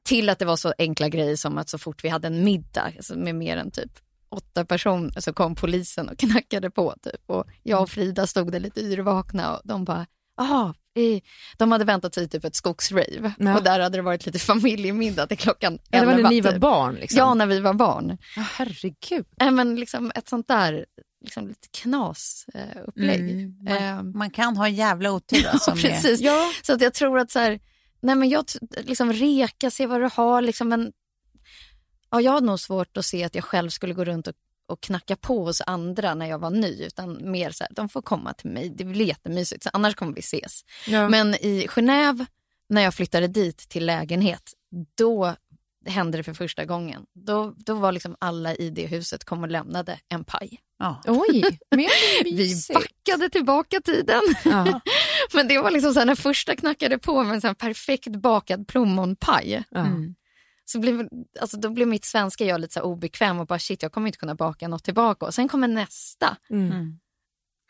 A: till att det var så enkla grejer som att så fort vi hade en middag alltså med mer än typ åtta personer så kom polisen och [laughs] knackade på. Typ. Och jag och Frida stod där lite yrvakna och de bara, jaha, eh." de hade väntat sig typ ett skogsrave
C: Ja.
A: och där hade det varit lite familjemiddag till klockan
C: Ja, det var när
A: 11,
C: ni var
A: typ.
C: barn liksom?
A: Ja, när vi var barn.
C: Ja, herregud.
A: Nej, men liksom ett sånt där liksom lite knasupplägg. Eh.
B: Mm. Man,
A: Ehm,
B: man kan ha en jävla otur. [laughs]
A: Ja,
B: Alltså, med-
A: precis. Så att jag tror att så här, nej men jag liksom reka, se vad du har. Liksom, men, ja, jag har nog svårt att se att jag själv skulle gå runt och, och knacka på hos andra när jag var ny. Utan mer så här, de får komma till mig. Det blir jättemysigt, så annars kommer vi ses.
C: Ja.
A: Men i Genève, när jag flyttade dit till lägenhet, då hände det för första gången. Då, då var liksom alla i det huset kom och lämnade en paj.
B: Ja.
C: Oj, men [laughs]
A: Vi backade tillbaka tiden.
C: Ja. [laughs]
A: Men det var liksom så här, när första knackade på med en perfekt bakad plommonpaj.
C: Ja.
B: Mm.
A: Så blev, alltså, då blev mitt svenska jag lite så obekväm och bara shit jag kommer inte kunna baka något tillbaka. Och sen kommer nästa.
C: Mm.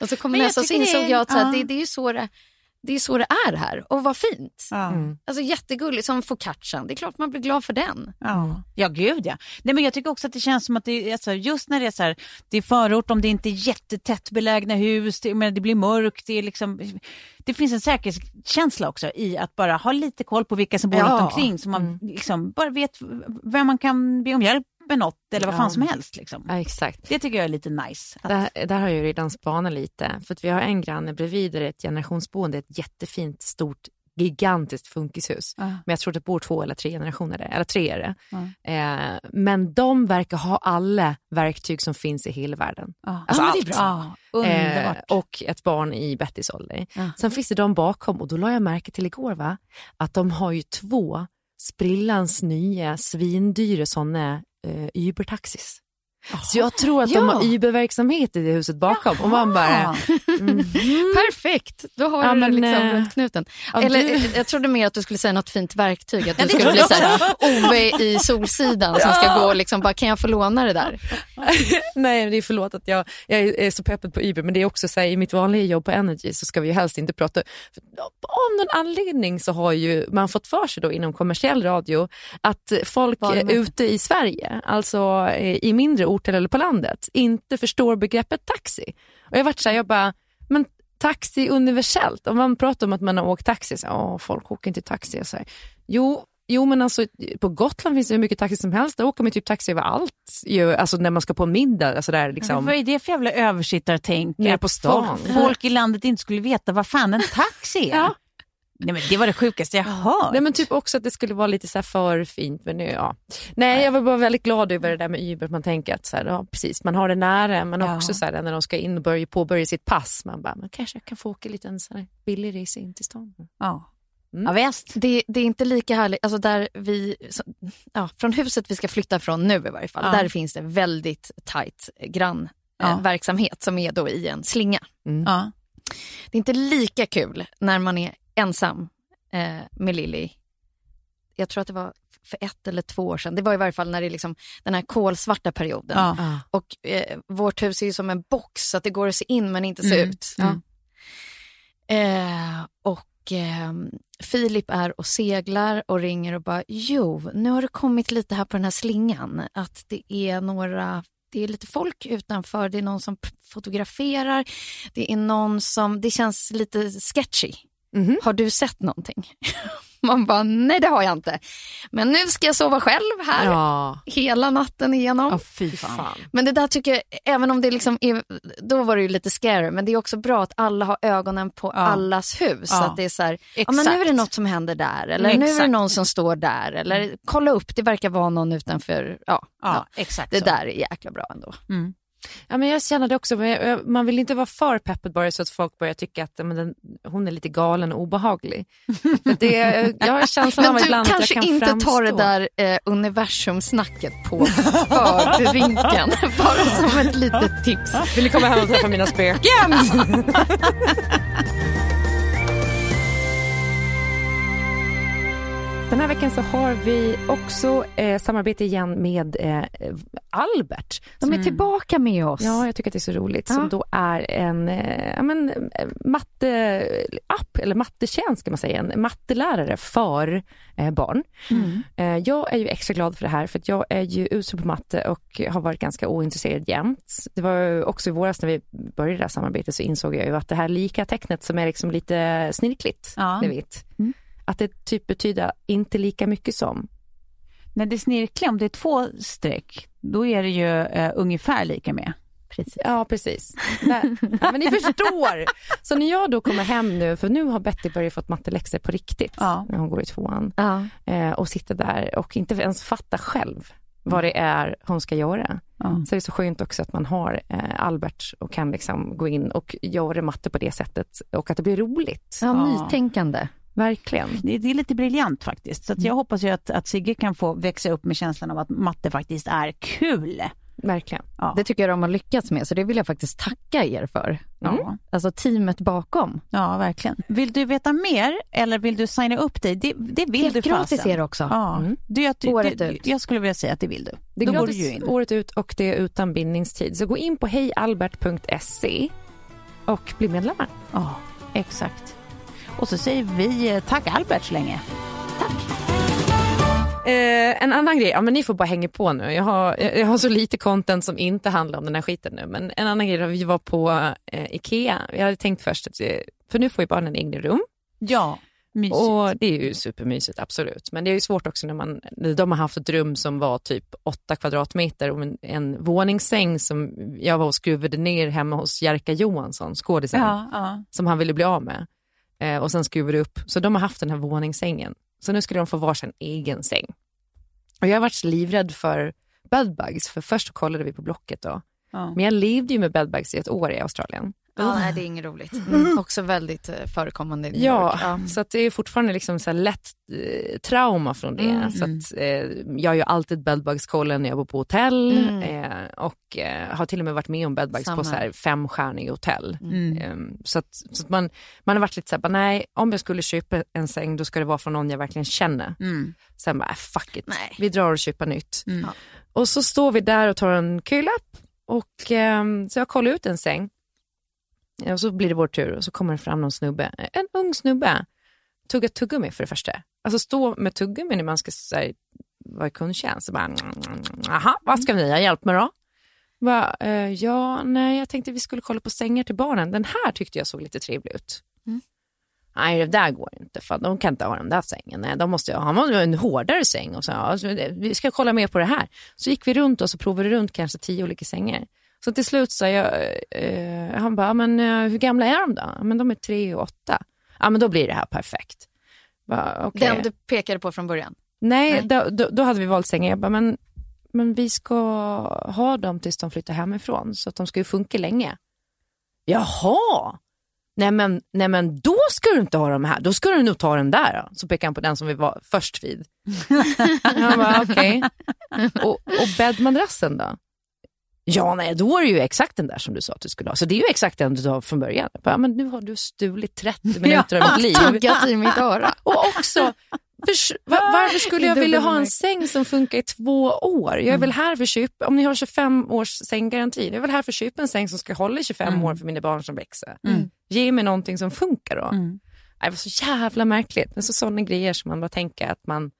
A: Och så kommer nästa och så insåg
B: det är-
A: jag att så här,
B: ja.
A: det, det, är ju så det, det är så det är här. Och vad fint.
B: Ja.
C: Mm.
A: Alltså jättegulligt som focaccian. Det är klart man blir glad för den.
B: Ja. ja, gud ja. Nej, men jag tycker också att det känns som att det är, alltså, just när det är så här, det är förort, om det inte är jättetätt belägna hus, det, men det blir mörkt, det är liksom, det finns en säkerhetskänsla också i att bara ha lite koll på vilka som bor
A: Ja.
B: runt omkring så man liksom bara vet vem man kan be om hjälp med något eller vad
C: Ja.
B: fan som helst. Liksom.
C: ja, exakt.
B: Det tycker jag är lite nice. Att,
C: Där, där har jag ju redan spanat lite. För att vi har en granne bredvid där det är ett generationsboende, ett jättefint, stort, gigantiskt funkishus.
B: Ja.
C: Men jag tror det bor två eller tre generationer där, eller tre är det. Eh, men de verkar ha alla verktyg som finns i hela världen.
B: ja.
C: Alltså
B: ja,
C: allt.
B: det är bra. Ja.
C: Eh, och ett barn i Bettys ålder.
B: Ja.
C: Sen finns det de bakom och då la jag märke till igår va, att de har ju två sprillans nya svindyra sådana eh, Uber-taxis. Så jag tror att de
A: Ja.
C: har Uber-verksamhet i det huset bakom. Och man bara, mhm.
A: Perfekt, då har
C: Ja,
A: du
C: men,
A: liksom
C: eh,
A: runt knuten.
C: ja,
A: Eller
C: du-
A: jag trodde mer att du skulle säga något fint verktyg. Att du skulle bli så här, Ove i Solsidan som ska gå och liksom bara, kan jag få låna det där? [laughs]
C: Nej, det är förlåt att jag, jag är så peppad på Uber, men det är också så här, i mitt vanliga jobb på Energy så ska vi ju helst inte prata. Av någon anledning så har ju man fått för sig då inom kommersiell radio att folk ute i Sverige, alltså eh, i mindre orter eller på landet, inte förstår begreppet taxi. Och jag varit så här, jag bara, men taxi universellt. Om man pratar om att man har åkt taxi, så här, folk åker inte taxi. Och så här, jo, Jo men alltså på Gotland finns det hur mycket taxi som helst. Där åker man typ taxi överallt. Ju, alltså när man ska på en middag. Alltså där,
B: Men
C: liksom.
B: vad är det för jävla översittartänk?
C: Nere
B: Att
C: på stan.
B: Folk, folk i landet inte skulle veta vad fan en taxi är.
C: Ja.
B: Nej, men det var det sjukaste jag hört.
C: Nej men typ också att det skulle vara lite så här för fint. Men nu, ja. Nej jag var bara väldigt glad över det där med Uber. Man tänker att så här, ja, precis, man har det nära. Men
B: Ja.
C: också så här, när de ska in och börja, påbörja sitt pass. Man bara, men kanske jag kan få åka lite en så här billig resa in till stan.
B: Ja.
C: Mm.
B: Ja, visst.
A: Det, det är inte lika härligt, alltså där vi, så- ja, från huset vi ska flytta från nu i varje fall,
B: Ja.
A: där finns det väldigt tajt grannverksamhet
B: Ja.
A: eh, verksamhet som är då i en slinga.
B: Ja.
A: Det är inte lika kul när man är ensam eh, med Lilly. Jag tror att det var för ett eller två år sedan. Det var i varje fall när det är liksom den här kolsvarta perioden.
B: Ja.
A: Och eh, vårt hus är ju som en box så att det går att se in men inte se
B: Mm,
A: ut.
B: mm.
A: Eh, och eh, Filip är och seglar och ringer och bara jo, nu har det kommit lite här på den här slingan att det är några det är lite folk utanför, det är någon som fotograferar, det är någon som, det känns lite sketchy.
C: Mhm.
A: Har du sett någonting? [laughs] Man bara, nej det har jag inte. Men nu ska jag sova själv här
C: Ja.
A: hela natten igenom.
B: Ja, fy fan.
A: Men det där tycker jag, även om det liksom är, då var det ju lite scary, men det är också bra att alla har ögonen på
B: Ja.
A: allas hus.
B: Ja.
A: Så att det är så här, ja, men nu är det
B: Exakt.
A: något som händer där, eller nu är det
B: Exakt.
A: någon som står där, eller kolla upp, det verkar vara någon utanför, ja.
B: Ja,
A: ja.
B: exakt
A: Det
B: så.
A: där är jäkla bra ändå.
B: Mm.
C: Ja, men jag känner det också, men man vill inte vara för peppad bara så att folk börjar tycka att men den, hon är lite galen och obehaglig. Det, jag har känslan av
A: Men du
C: ibland att jag
A: kanske
C: kan
A: inte
C: framstå.
A: tar det där eh, universumsnacket på förvinkeln, [laughs] bara som ett litet tips.
C: Vill ni komma hem och träffa mina spöken? [laughs] Den här veckan så har vi också eh, samarbete igen med eh, Albert.
A: De är tillbaka med oss.
C: Ja, jag tycker att det är så roligt.
A: Ja.
C: Som då är en eh, ja, men, eh, matte-app, eller mattetjänst kan man säga, en mattelärare för eh, barn.
A: Mm.
C: Eh, jag är ju extra glad för det här för att jag är ju usel på matte och har varit ganska ointresserad jämt. Det var också i våras när vi började det här samarbetet så insåg jag ju att det här lika tecknet som är liksom lite snirkligt,
B: Ja.
C: ni vet.
A: Mm.
C: Att det typ betyder inte lika mycket som.
B: När det är snirkliga, om det är två streck, då är det ju eh, ungefär lika med.
A: Precis.
C: Ja, precis. Ja, men ni [laughs] förstår. Så när jag då kommer hem nu, för nu har Betty börjat fått matteläxor på riktigt,
B: Ja.
C: när hon går i tvåan,
A: Ja.
C: eh, och sitter där och inte ens fattar själv vad det är hon ska göra.
B: Ja.
C: Så det är så skönt också att man har eh, Albert och kan liksom gå in och göra matte på det sättet och att det blir roligt.
A: Ja,
B: Ja.
A: nytänkande.
C: Verkligen.
B: Det, det är lite briljant faktiskt. Så jag hoppas ju att, att Sigge kan få växa upp med känslan av att matte faktiskt är kul.
C: Verkligen.
B: Ja.
A: Det tycker jag de har lyckats med, så det vill jag faktiskt tacka er för.
B: Ja.
A: Alltså teamet bakom.
B: ja, verkligen. Vill du veta mer eller vill du signa upp dig? Det, det vill
A: Helt
B: du
A: gratis
B: fasen.
A: är det också.
B: Ja,
C: Mm.
B: det, jag, ty-
A: Året
B: det,
A: ut.
B: jag skulle vilja säga att det vill du.
C: Det är
B: Då går
C: gratis
B: du in.
C: året ut och det är utan bindningstid. Så gå in på hejalbert.se och bli medlemmar.
B: Ja, exakt. Och så säger vi eh, tack Albert så länge.
C: Eh, en annan grej, ja, men ni får bara hänga på nu. Jag har, jag, jag har så lite content som inte handlar om den här skiten nu. Men en annan grej, vi var på eh, Ikea. Jag hade tänkt först att, eh, för nu får ju barnen egna rum.
B: Ja, mysigt.
C: Och det är ju supermysigt, absolut. Men det är ju svårt också när man, de har haft ett rum som var typ 8 kvadratmeter och en, en våningssäng som jag var och skruvade ner hemma hos Jerka Johansson, skådisen,
B: ja, ja.
C: som han ville bli av med. Eh, och sen skruvade upp. Så de har haft den här våningssängen. Så nu skulle de få varsin egen säng. Och jag har varit livrädd för bedbugs, för först kollade vi på Blocket då.
B: ja.
C: Men jag levde ju med bedbugs i ett år i Australien.
A: Ja, nej, det är inget roligt. Mm. Också väldigt eh, förekommande i New York.
C: Ja, så att det är fortfarande liksom så lätt eh, trauma från det.
A: Mm.
C: Så att, eh, jag gör alltid bedbugskollen när jag bor på hotell
A: Mm.
C: eh, och eh, har till och med varit med om bedbugs
A: Samma
C: på så här femstjärniga hotell.
B: Mm.
C: Eh, så att, så att man, man har varit lite så här, bara, nej, om jag skulle köpa en säng då ska det vara från någon jag verkligen känner.
B: Mm.
C: Sen bara, äh, fuck it,
A: Nej.
C: vi drar och köper nytt.
B: Mm.
A: Ja.
C: Och så står vi där och tar en kölapp och ehm, så jag kollar ut en säng. Och så blir det vår tur och så kommer det fram någon snubbe, en ung snubbe, tugga tuggummi för det första. Alltså stå med tuggummi när man ska här, vara i kundtjänst. Bara, aha, vad ska ni ha hjälp med då? Bara, eh, ja, nej, jag tänkte vi skulle kolla på sängar till barnen. Den här tyckte jag såg lite trevlig ut.
A: Mm.
C: Nej, det där går inte, för de kan inte ha den där sängen. Nej, de måste ha en hårdare säng. Och så, ja, det- vi ska kolla mer på det här. Så gick vi runt och så provade runt kanske tio olika sängar. Så till slut sa jag, eh, han bara, "Ja, men eh, hur gamla är de då? "Ja, Men de är tre och åtta. Ja, men då blir det här perfekt. Bara, okej.
A: Den du pekade på från början.
C: Nej,
A: Nej.
C: Då, då, då hade vi valt sängen. Jag bara, men, men vi ska ha dem tills de flyttar hemifrån, så att de ska ju funka länge. Jaha! Nej men, nej men då ska du inte ha dem här, då ska du nog ta den där. Då. Så pekade han på den som vi var först vid. [laughs] Han bara, okej. Och, och bäddmadrassen då? Ja, nej, då är det ju exakt den där som du sa att du skulle ha. Så det är ju exakt den du har från början. Bara, men nu har du stulit 30 [laughs] minuter av mitt liv.
A: Tuggat i mitt öra. [laughs]
C: Och också, förs- va- varför skulle jag vilja ha en säng som funkar i två år? Jag är väl här för köpa, om ni har 25 års sänggaranti, jag är väl här för att köpa en säng som ska hålla i 25 år för mina barn som växer.
B: Mm.
C: Ge mig någonting som funkar då.
B: Mm.
C: Det var så jävla märkligt. Men så sådana grejer som man bara tänker att man,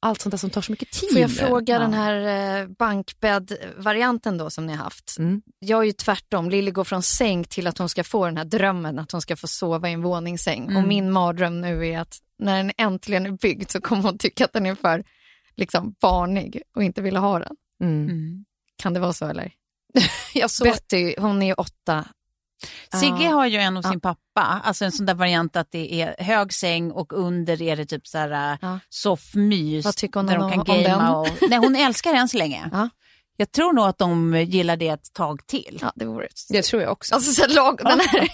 C: allt sånt där som tar så mycket tid.
A: Får jag fråga
B: Ja.
A: den här eh, bankbädd-varianten då som ni har haft?
C: Mm.
A: Jag är ju tvärtom. Lilly går från säng till att hon ska få den här drömmen att hon ska få sova i en våningssäng.
B: Mm.
A: Och min mardröm nu är att när den äntligen är byggd så kommer hon tycka att den är för liksom, barnig och inte vilja ha den.
C: Mm.
A: Kan det vara så eller? [laughs]
C: Jag såg,
A: Betty, hon är ju åtta.
B: Sigge har ju en hos sin pappa, alltså en sån där variant att det är hög säng och under är det typ så här uh, soffmys.
A: Vad tycker hon
B: där de
A: om-
B: kan
A: om
B: gamea
A: den?
B: och, Nej, hon älskar den så länge.
A: Ja.
B: Jag tror nog att de gillar det ett tag till.
A: Ja, det vore
C: det tror jag också.
A: Alltså så lag, den här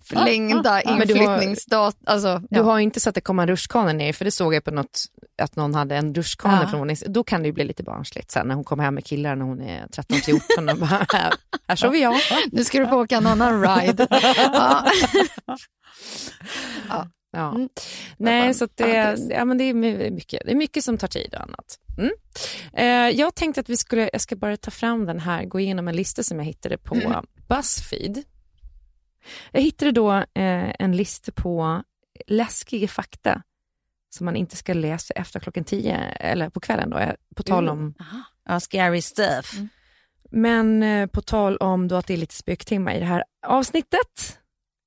A: [laughs] förlängda
C: har-
A: inflyttningsdat... Alltså,
C: Du
A: ja.
C: har inte sett att det kommer en rutschkana ner, för det såg jag på något, att någon hade en rutschkana
B: Ja.
C: från vånings... Då kan det ju bli lite barnsligt sen när hon kommer hem med killar när hon är 13-14 och bara, här, här sover jag.
A: Nu ska du få åka en annan ride. [laughs] ja. [laughs]
C: Ja.
A: Mm.
C: Nej, så det, ja, men det, är my- mycket, det är mycket som tar tid och annat. Mm. Eh, jag tänkte att vi skulle, jag ska bara ta fram den här, gå igenom en lista som jag hittade på
A: Mm.
C: Buzzfeed. Jag hittade då eh, en lista på läskiga fakta som man inte ska läsa efter klockan tio, eller på kvällen då, eh, på tal om
B: Ja, scary stuff.
A: Mm.
C: men eh, på tal om då att det är lite spöktimmar i det här avsnittet.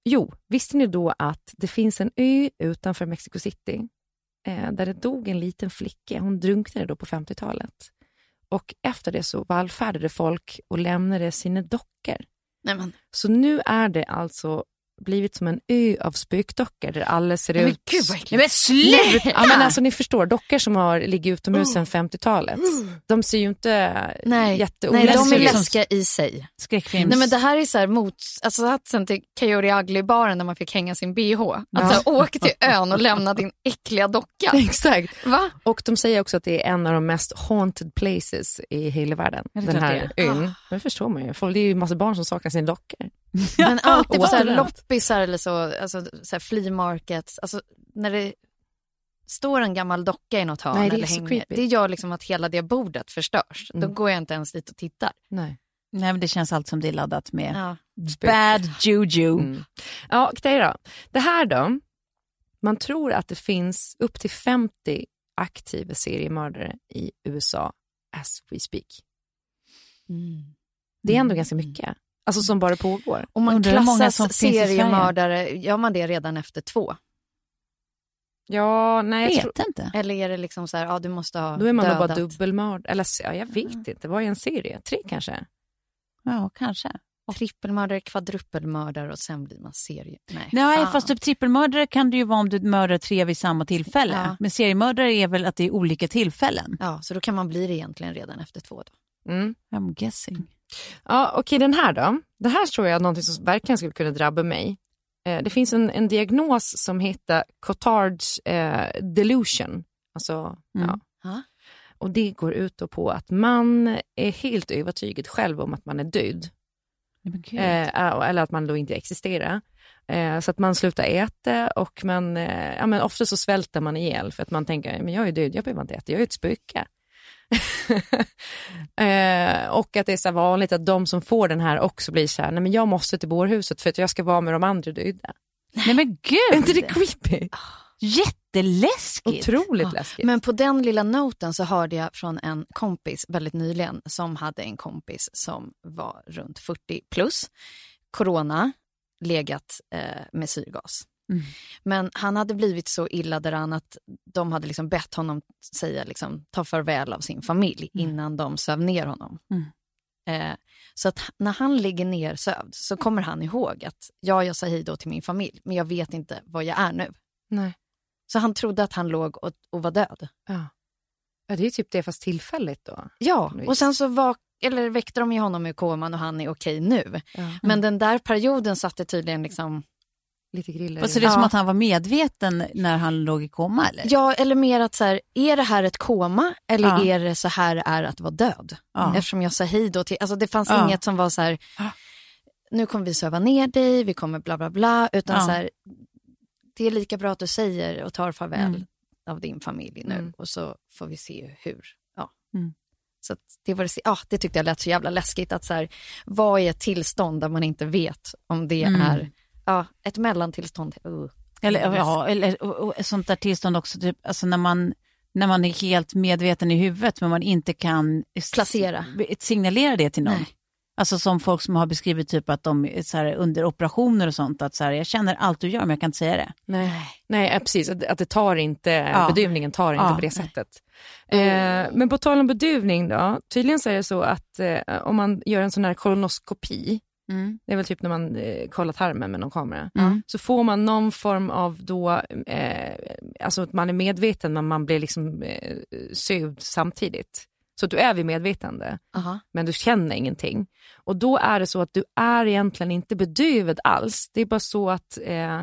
C: Jo, visste ni då att det finns en ö utanför Mexico City eh, där det dog en liten flicka. Hon drunknade då på 50-talet. Och efter det så vallfärdade folk och lämnade sina dockor.
A: Nej, men,
C: Så nu är det alltså blivit som en ö av spökdockor där alla ser
A: nej, men
C: ut...
A: gud vad.
B: Nej, men sluta!
C: Ja, men alltså, ni förstår, dockor som har ligger utomhus sedan 50-talet, de ser ju inte
A: Nej, nej,
C: jätteoläskiga
A: de är
C: ut.
A: läskiga i sig.
B: Skräckfilms...
A: Nej, men det här är så här mot, alltså satsen till Coyote Ugly-baren där man fick hänga sin bh. Att så här, åk till ön och lämna din äckliga docka. [laughs]
C: Exakt.
A: Va?
C: Och de säger också att det är en av de mest haunted places i hela världen.
B: Ja, det är
C: den här
B: det
C: ön. Det förstår man ju. Det är ju massa barn som saknar sina dockor. [laughs]
A: Men alltid på så här loppisar eller så, alltså så här flea markets, alltså när det står en gammal docka i något hörn
C: Nej, det är
A: eller hänger,
C: creepy.
A: det gör liksom att hela det bordet förstörs. Då
C: Mm.
A: går jag inte ens dit och tittar.
C: Nej.
B: Nej, men det känns allt som det är laddat med
A: Ja.
B: bad juju.
C: Mm. Ja, okej då. Det här då. Man tror att det finns upp till 50 aktiva seriemördare i USA as we speak. Det är ändå ganska mycket. Alltså som bara pågår.
A: Om man
B: Undrar hur många
A: klassas
B: som
A: seriemördare, gör man det redan efter två?
C: Ja, nej, jag
B: Jag
C: tror,
B: vet inte.
A: Eller är det liksom så här, ja du måste ha
C: då är man
A: dödat.
C: bara dubbelmördare. Eller ja, jag vet inte, vad är en serie? Tre kanske?
B: Ja, kanske.
A: Trippelmördare, kvadrupelmördare och sen blir man serie. Nej,
B: Nej,
A: fan.
B: fast typ trippelmördare kan det ju vara om du mördar tre vid samma tillfälle.
A: Ja.
B: Men seriemördare är väl att det är olika tillfällen.
A: Ja, så då kan man bli det egentligen redan efter två. Då.
C: Mm.
B: I'm guessing.
C: Ja, okej, den här då. Det här tror jag är något som verkligen skulle kunna drabba mig. Eh, det finns en, en diagnos som heter Cotards eh, delusion. Alltså,
B: Mm.
C: ja. Och det går ut på att man är helt övertygad själv om att man är död.
B: Gud.
C: Eh, eller att man då inte existerar. Eh, så att man slutar äta och man, eh, ja, men ofta så svälter man ihjäl för att man tänker, men jag är död, jag behöver inte äta, jag är ett spöke. [laughs] eh, och att det är så vanligt att de som får den här också blir så här, nej men jag måste till bårhuset för att jag ska vara med de andra döda.
B: Nej men gud!
C: Är inte det creepy?
B: Jätteläskigt.
C: Otroligt
A: Ja,
C: läskigt.
A: Men på den lilla noten så hörde jag från en kompis väldigt nyligen som hade en kompis som var runt 40 plus, corona, legat eh, med syrgas.
B: Mm.
A: Men han hade blivit så illa däran att de hade liksom bett honom säga liksom, ta farväl av sin familj innan de söv ner honom.
B: Mm.
A: Eh, så att när han ligger nersövd så kommer han ihåg att ja, jag sa hej då till min familj, men jag vet inte vad jag är nu.
C: Nej.
A: Så han trodde att han låg och, och var död.
C: Ja. ja, det är typ det fast tillfälligt då.
A: Ja, och sen så vak- eller väckte de ju honom ur koman och han är okej nu.
C: Ja.
A: Men den där perioden satte tydligen liksom,
C: Lite griller.
B: Och så det är som
A: Ja.
B: att han var medveten när han låg i koma eller?
A: ja eller mer att så här, är det här ett koma eller
B: Ja.
A: är det så här är att vara död?
B: Ja.
A: Eftersom jag sa hej då till, alltså det fanns
B: Ja.
A: inget som var så här, nu kommer vi söva ner dig, vi kommer bla bla bla, utan
B: Ja.
A: så här, det är lika bra att du säger och tar farväl
B: Mm.
A: av din familj nu
C: Mm.
A: och så får vi se hur. Ja.
B: Mm.
A: Så att det, var det, ja, det tyckte jag lät så jävla läskigt. att så här, Vad är ett tillstånd där man inte vet om det
B: Mm.
A: är ja, ett mellantillstånd? Uh.
B: Eller, ja, eller och, och, sånt där tillstånd också, typ, alltså när man, när man är helt medveten i huvudet men man inte kan
A: Placera.
B: signalera det till någon.
A: Nej.
B: Alltså som folk som har beskrivit typ att de är så här, under operationer och sånt, att så här, jag känner allt du gör men jag kan inte säga det.
C: Nej, Nej precis. Att, att det tar inte,
B: Ja.
C: beduvningen tar inte
B: Ja,
C: på det sättet. Eh, men på tal om beduvning då, tydligen så är det så att eh, om man gör en sån här kolonoskopi, det är väl typ när man eh, kollar tarmen med någon kamera, så får man någon form av då, eh, alltså att man är medveten men man blir liksom eh, sövd samtidigt. Så du är vid medvetande
A: Aha.
C: men du känner ingenting. Och då är det så att du är egentligen inte bedövad alls. Det är bara så att eh,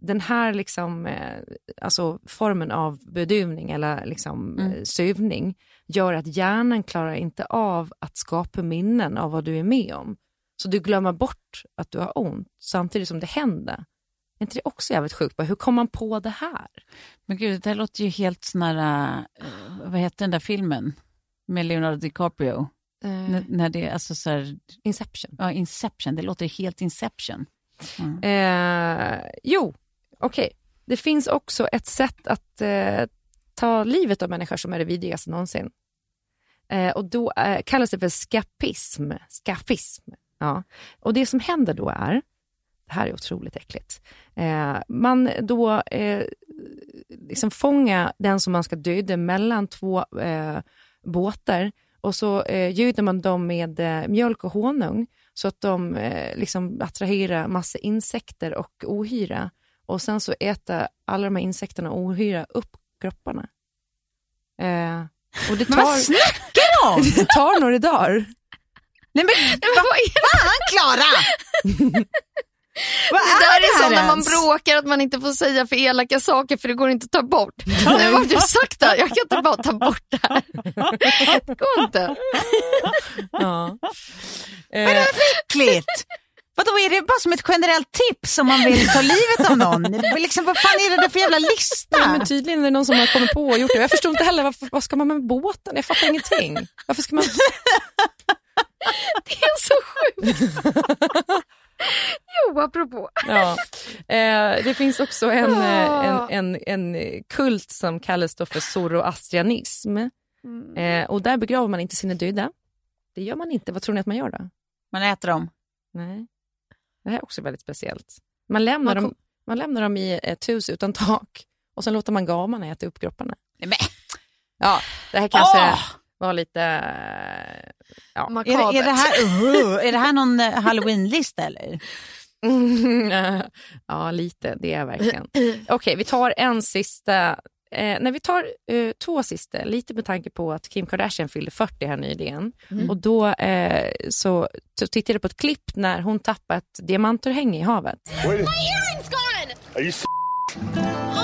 C: den här liksom, eh, alltså formen av bedövning eller liksom, eh, sövning gör att hjärnan klarar inte av att skapa minnen av vad du är med om. Så du glömmer bort att du har ont samtidigt som det händer. Är inte det också jävligt sjukt? Bara, Hur kom man på det här?
B: Men gud, det här låter ju helt sån här, eh, vad heter den där filmen med Leonardo DiCaprio? N- när det är alltså så här,
C: Inception.
B: ja, Inception, det låter helt Inception.
C: Eh, jo, okej. Det finns också ett sätt att eh, ta livet av människor som är det vidrigaste någonsin. Och då kallas det för skapism. Skafism. Ja. Och det som händer då är, det här är otroligt äckligt, eh, man då eh, liksom fångar den som man ska döda mellan två eh, båtar och så eh, göder man dem med eh, mjölk och honung så att de eh, liksom attraherar massa insekter och ohyra. Och sen så äter alla de här insekterna och ohyra upp kropparna. Eh, och det
B: Men vad
C: tar,
B: snackar du om? [laughs]
C: det tar några dagar. [laughs]
B: Nej men vad fan Klara! [laughs] vad
A: Det där är,
B: det
A: som när man bråkar att man inte får säga för elaka saker för det går inte att ta bort. Nu har du sagt det, här, jag kan inte bara ta bort det här. Det [laughs] går inte.
C: Ja.
B: Är det här för äckligt? Vadå, är det bara som ett generellt tips om man vill ta livet av någon? Liksom, vad fan är det där för jävla lista?
C: Ja, men tydligen är det någon som har kommit på och gjort det. Jag förstår inte heller varför, vad ska man med båten? Jag fattar ingenting. Varför ska man... [laughs]
A: Det är så sjukt. [laughs] Jo, apropå.
C: Ja. Eh, det finns också en, eh, en, en, en kult som kallas då för zoroastrianism. Eh, och där begraver man inte sina döda. Det gör man inte. Vad tror ni att man gör då?
B: Man äter dem.
C: Nej. Det här är också väldigt speciellt. Man lämnar,
A: Man
C: dem, man lämnar dem i ett hus utan tak och sen låter man gamarna äta upp kropparna.
B: Nej, men,
C: Ja, det här kanske
B: Åh!
C: Var lite... Ja.
B: är, det, är, det här, uh, är det här någon eh, halloween-lista eller? [laughs]
C: ja, lite. Det är verkligen. Okej, vi tar en sista. Eh, när vi tar eh, två sista, lite med tanke på att Kim Kardashian fyllde 40 här nyligen. Och då eh, så, så tittade jag på ett klipp när hon tappade ett diamantörhänge i havet.
G: My earring's gone! Are you [gasps]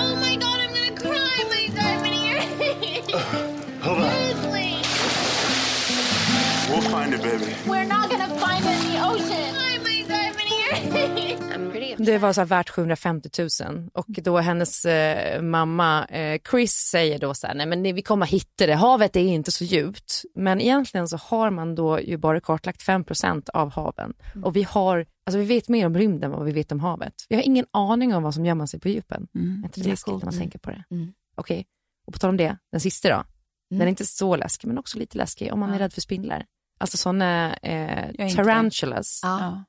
C: Det var så här värt 750 000 och då hennes eh, mamma eh, Chris säger då så här, nej men vi kommer hitta det, havet är inte så djupt. Men egentligen så har man då ju bara kartlagt 5% av haven och vi har, alltså vi vet mer om rymden än vad vi vet om havet. Vi har ingen aning om vad som gömmer sig på djupen.
B: Mm,
C: är inte det,
B: det är
C: läskigt när man tänker på det?
A: Mm.
C: Okej, och på tal om det, den sista då. Den är inte så läskig men också lite läskig om man är rädd för spindlar. Alltså sådana eh, tarantulas.
A: Ja.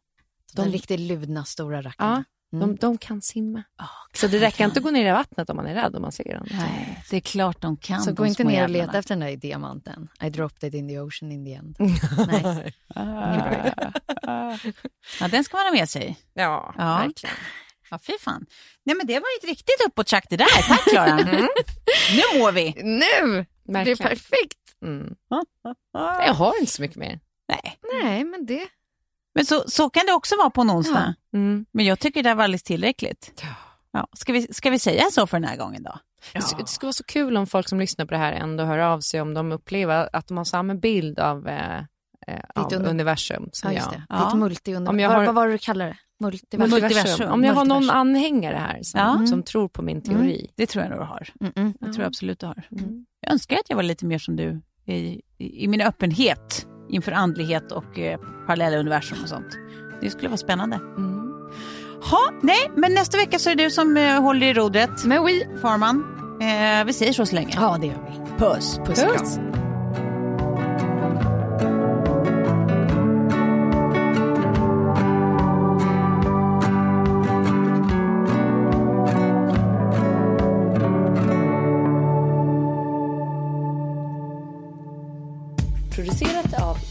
B: Ja.
A: De riktigt ludna stora
C: Ja,
A: rackarna.
C: de, de kan simma. Så det räcker inte att gå ner i vattnet om man är rädd om man ser dem.
B: Nej, det är klart de kan.
A: Så
B: de
A: gå inte ner och leta efter den där diamanten. I dropped it in the ocean in the end. [laughs] Nej. [laughs]
B: Ja, den ska man ha med sig.
C: Ja,
B: Ja.
C: verkligen.
B: Ja, fy fan. Nej, men det var ett riktigt uppåt det där. Tack, Klara. [laughs] Nu mår vi.
A: Nu! Det är
C: verkligen.
A: perfekt.
C: Mm. Jag har inte så mycket mer.
B: Nej.
A: Nej, men det...
B: Men så, så kan det också vara på en onsdag.
C: Mm.
B: Men jag tycker det var alldeles tillräckligt. Ja. Ska, vi, ska vi säga så för den här gången då?
C: Det, sk- det skulle vara så kul om folk som lyssnar på det här ändå hör av sig om de upplever att de har samma bild av, eh, eh, av
A: uni-
C: universum som
A: Ja,
C: jag.
B: Ja.
A: Ditt multiuniversum.
C: Jag har-
A: vad var det du kallade det? Multiversum?
B: Multiversum.
C: Om jag har någon anhängare här som,
A: Ja.
C: som tror på min teori.
B: Det tror jag nog du har.
A: Mm -mm.
B: Det tror jag absolut du har. Jag önskar att jag var lite mer som du i, i, i min öppenhet inför andlighet och eh, parallella universum och sånt. Det skulle vara spännande.
C: Mm.
B: Ha, nej, men nästa vecka så är det du som eh, håller i rodret.
A: Men oui.
B: Farman. Eh, vi säger så så länge.
A: Ja, det gör vi.
B: Puss.
A: Puss och kram.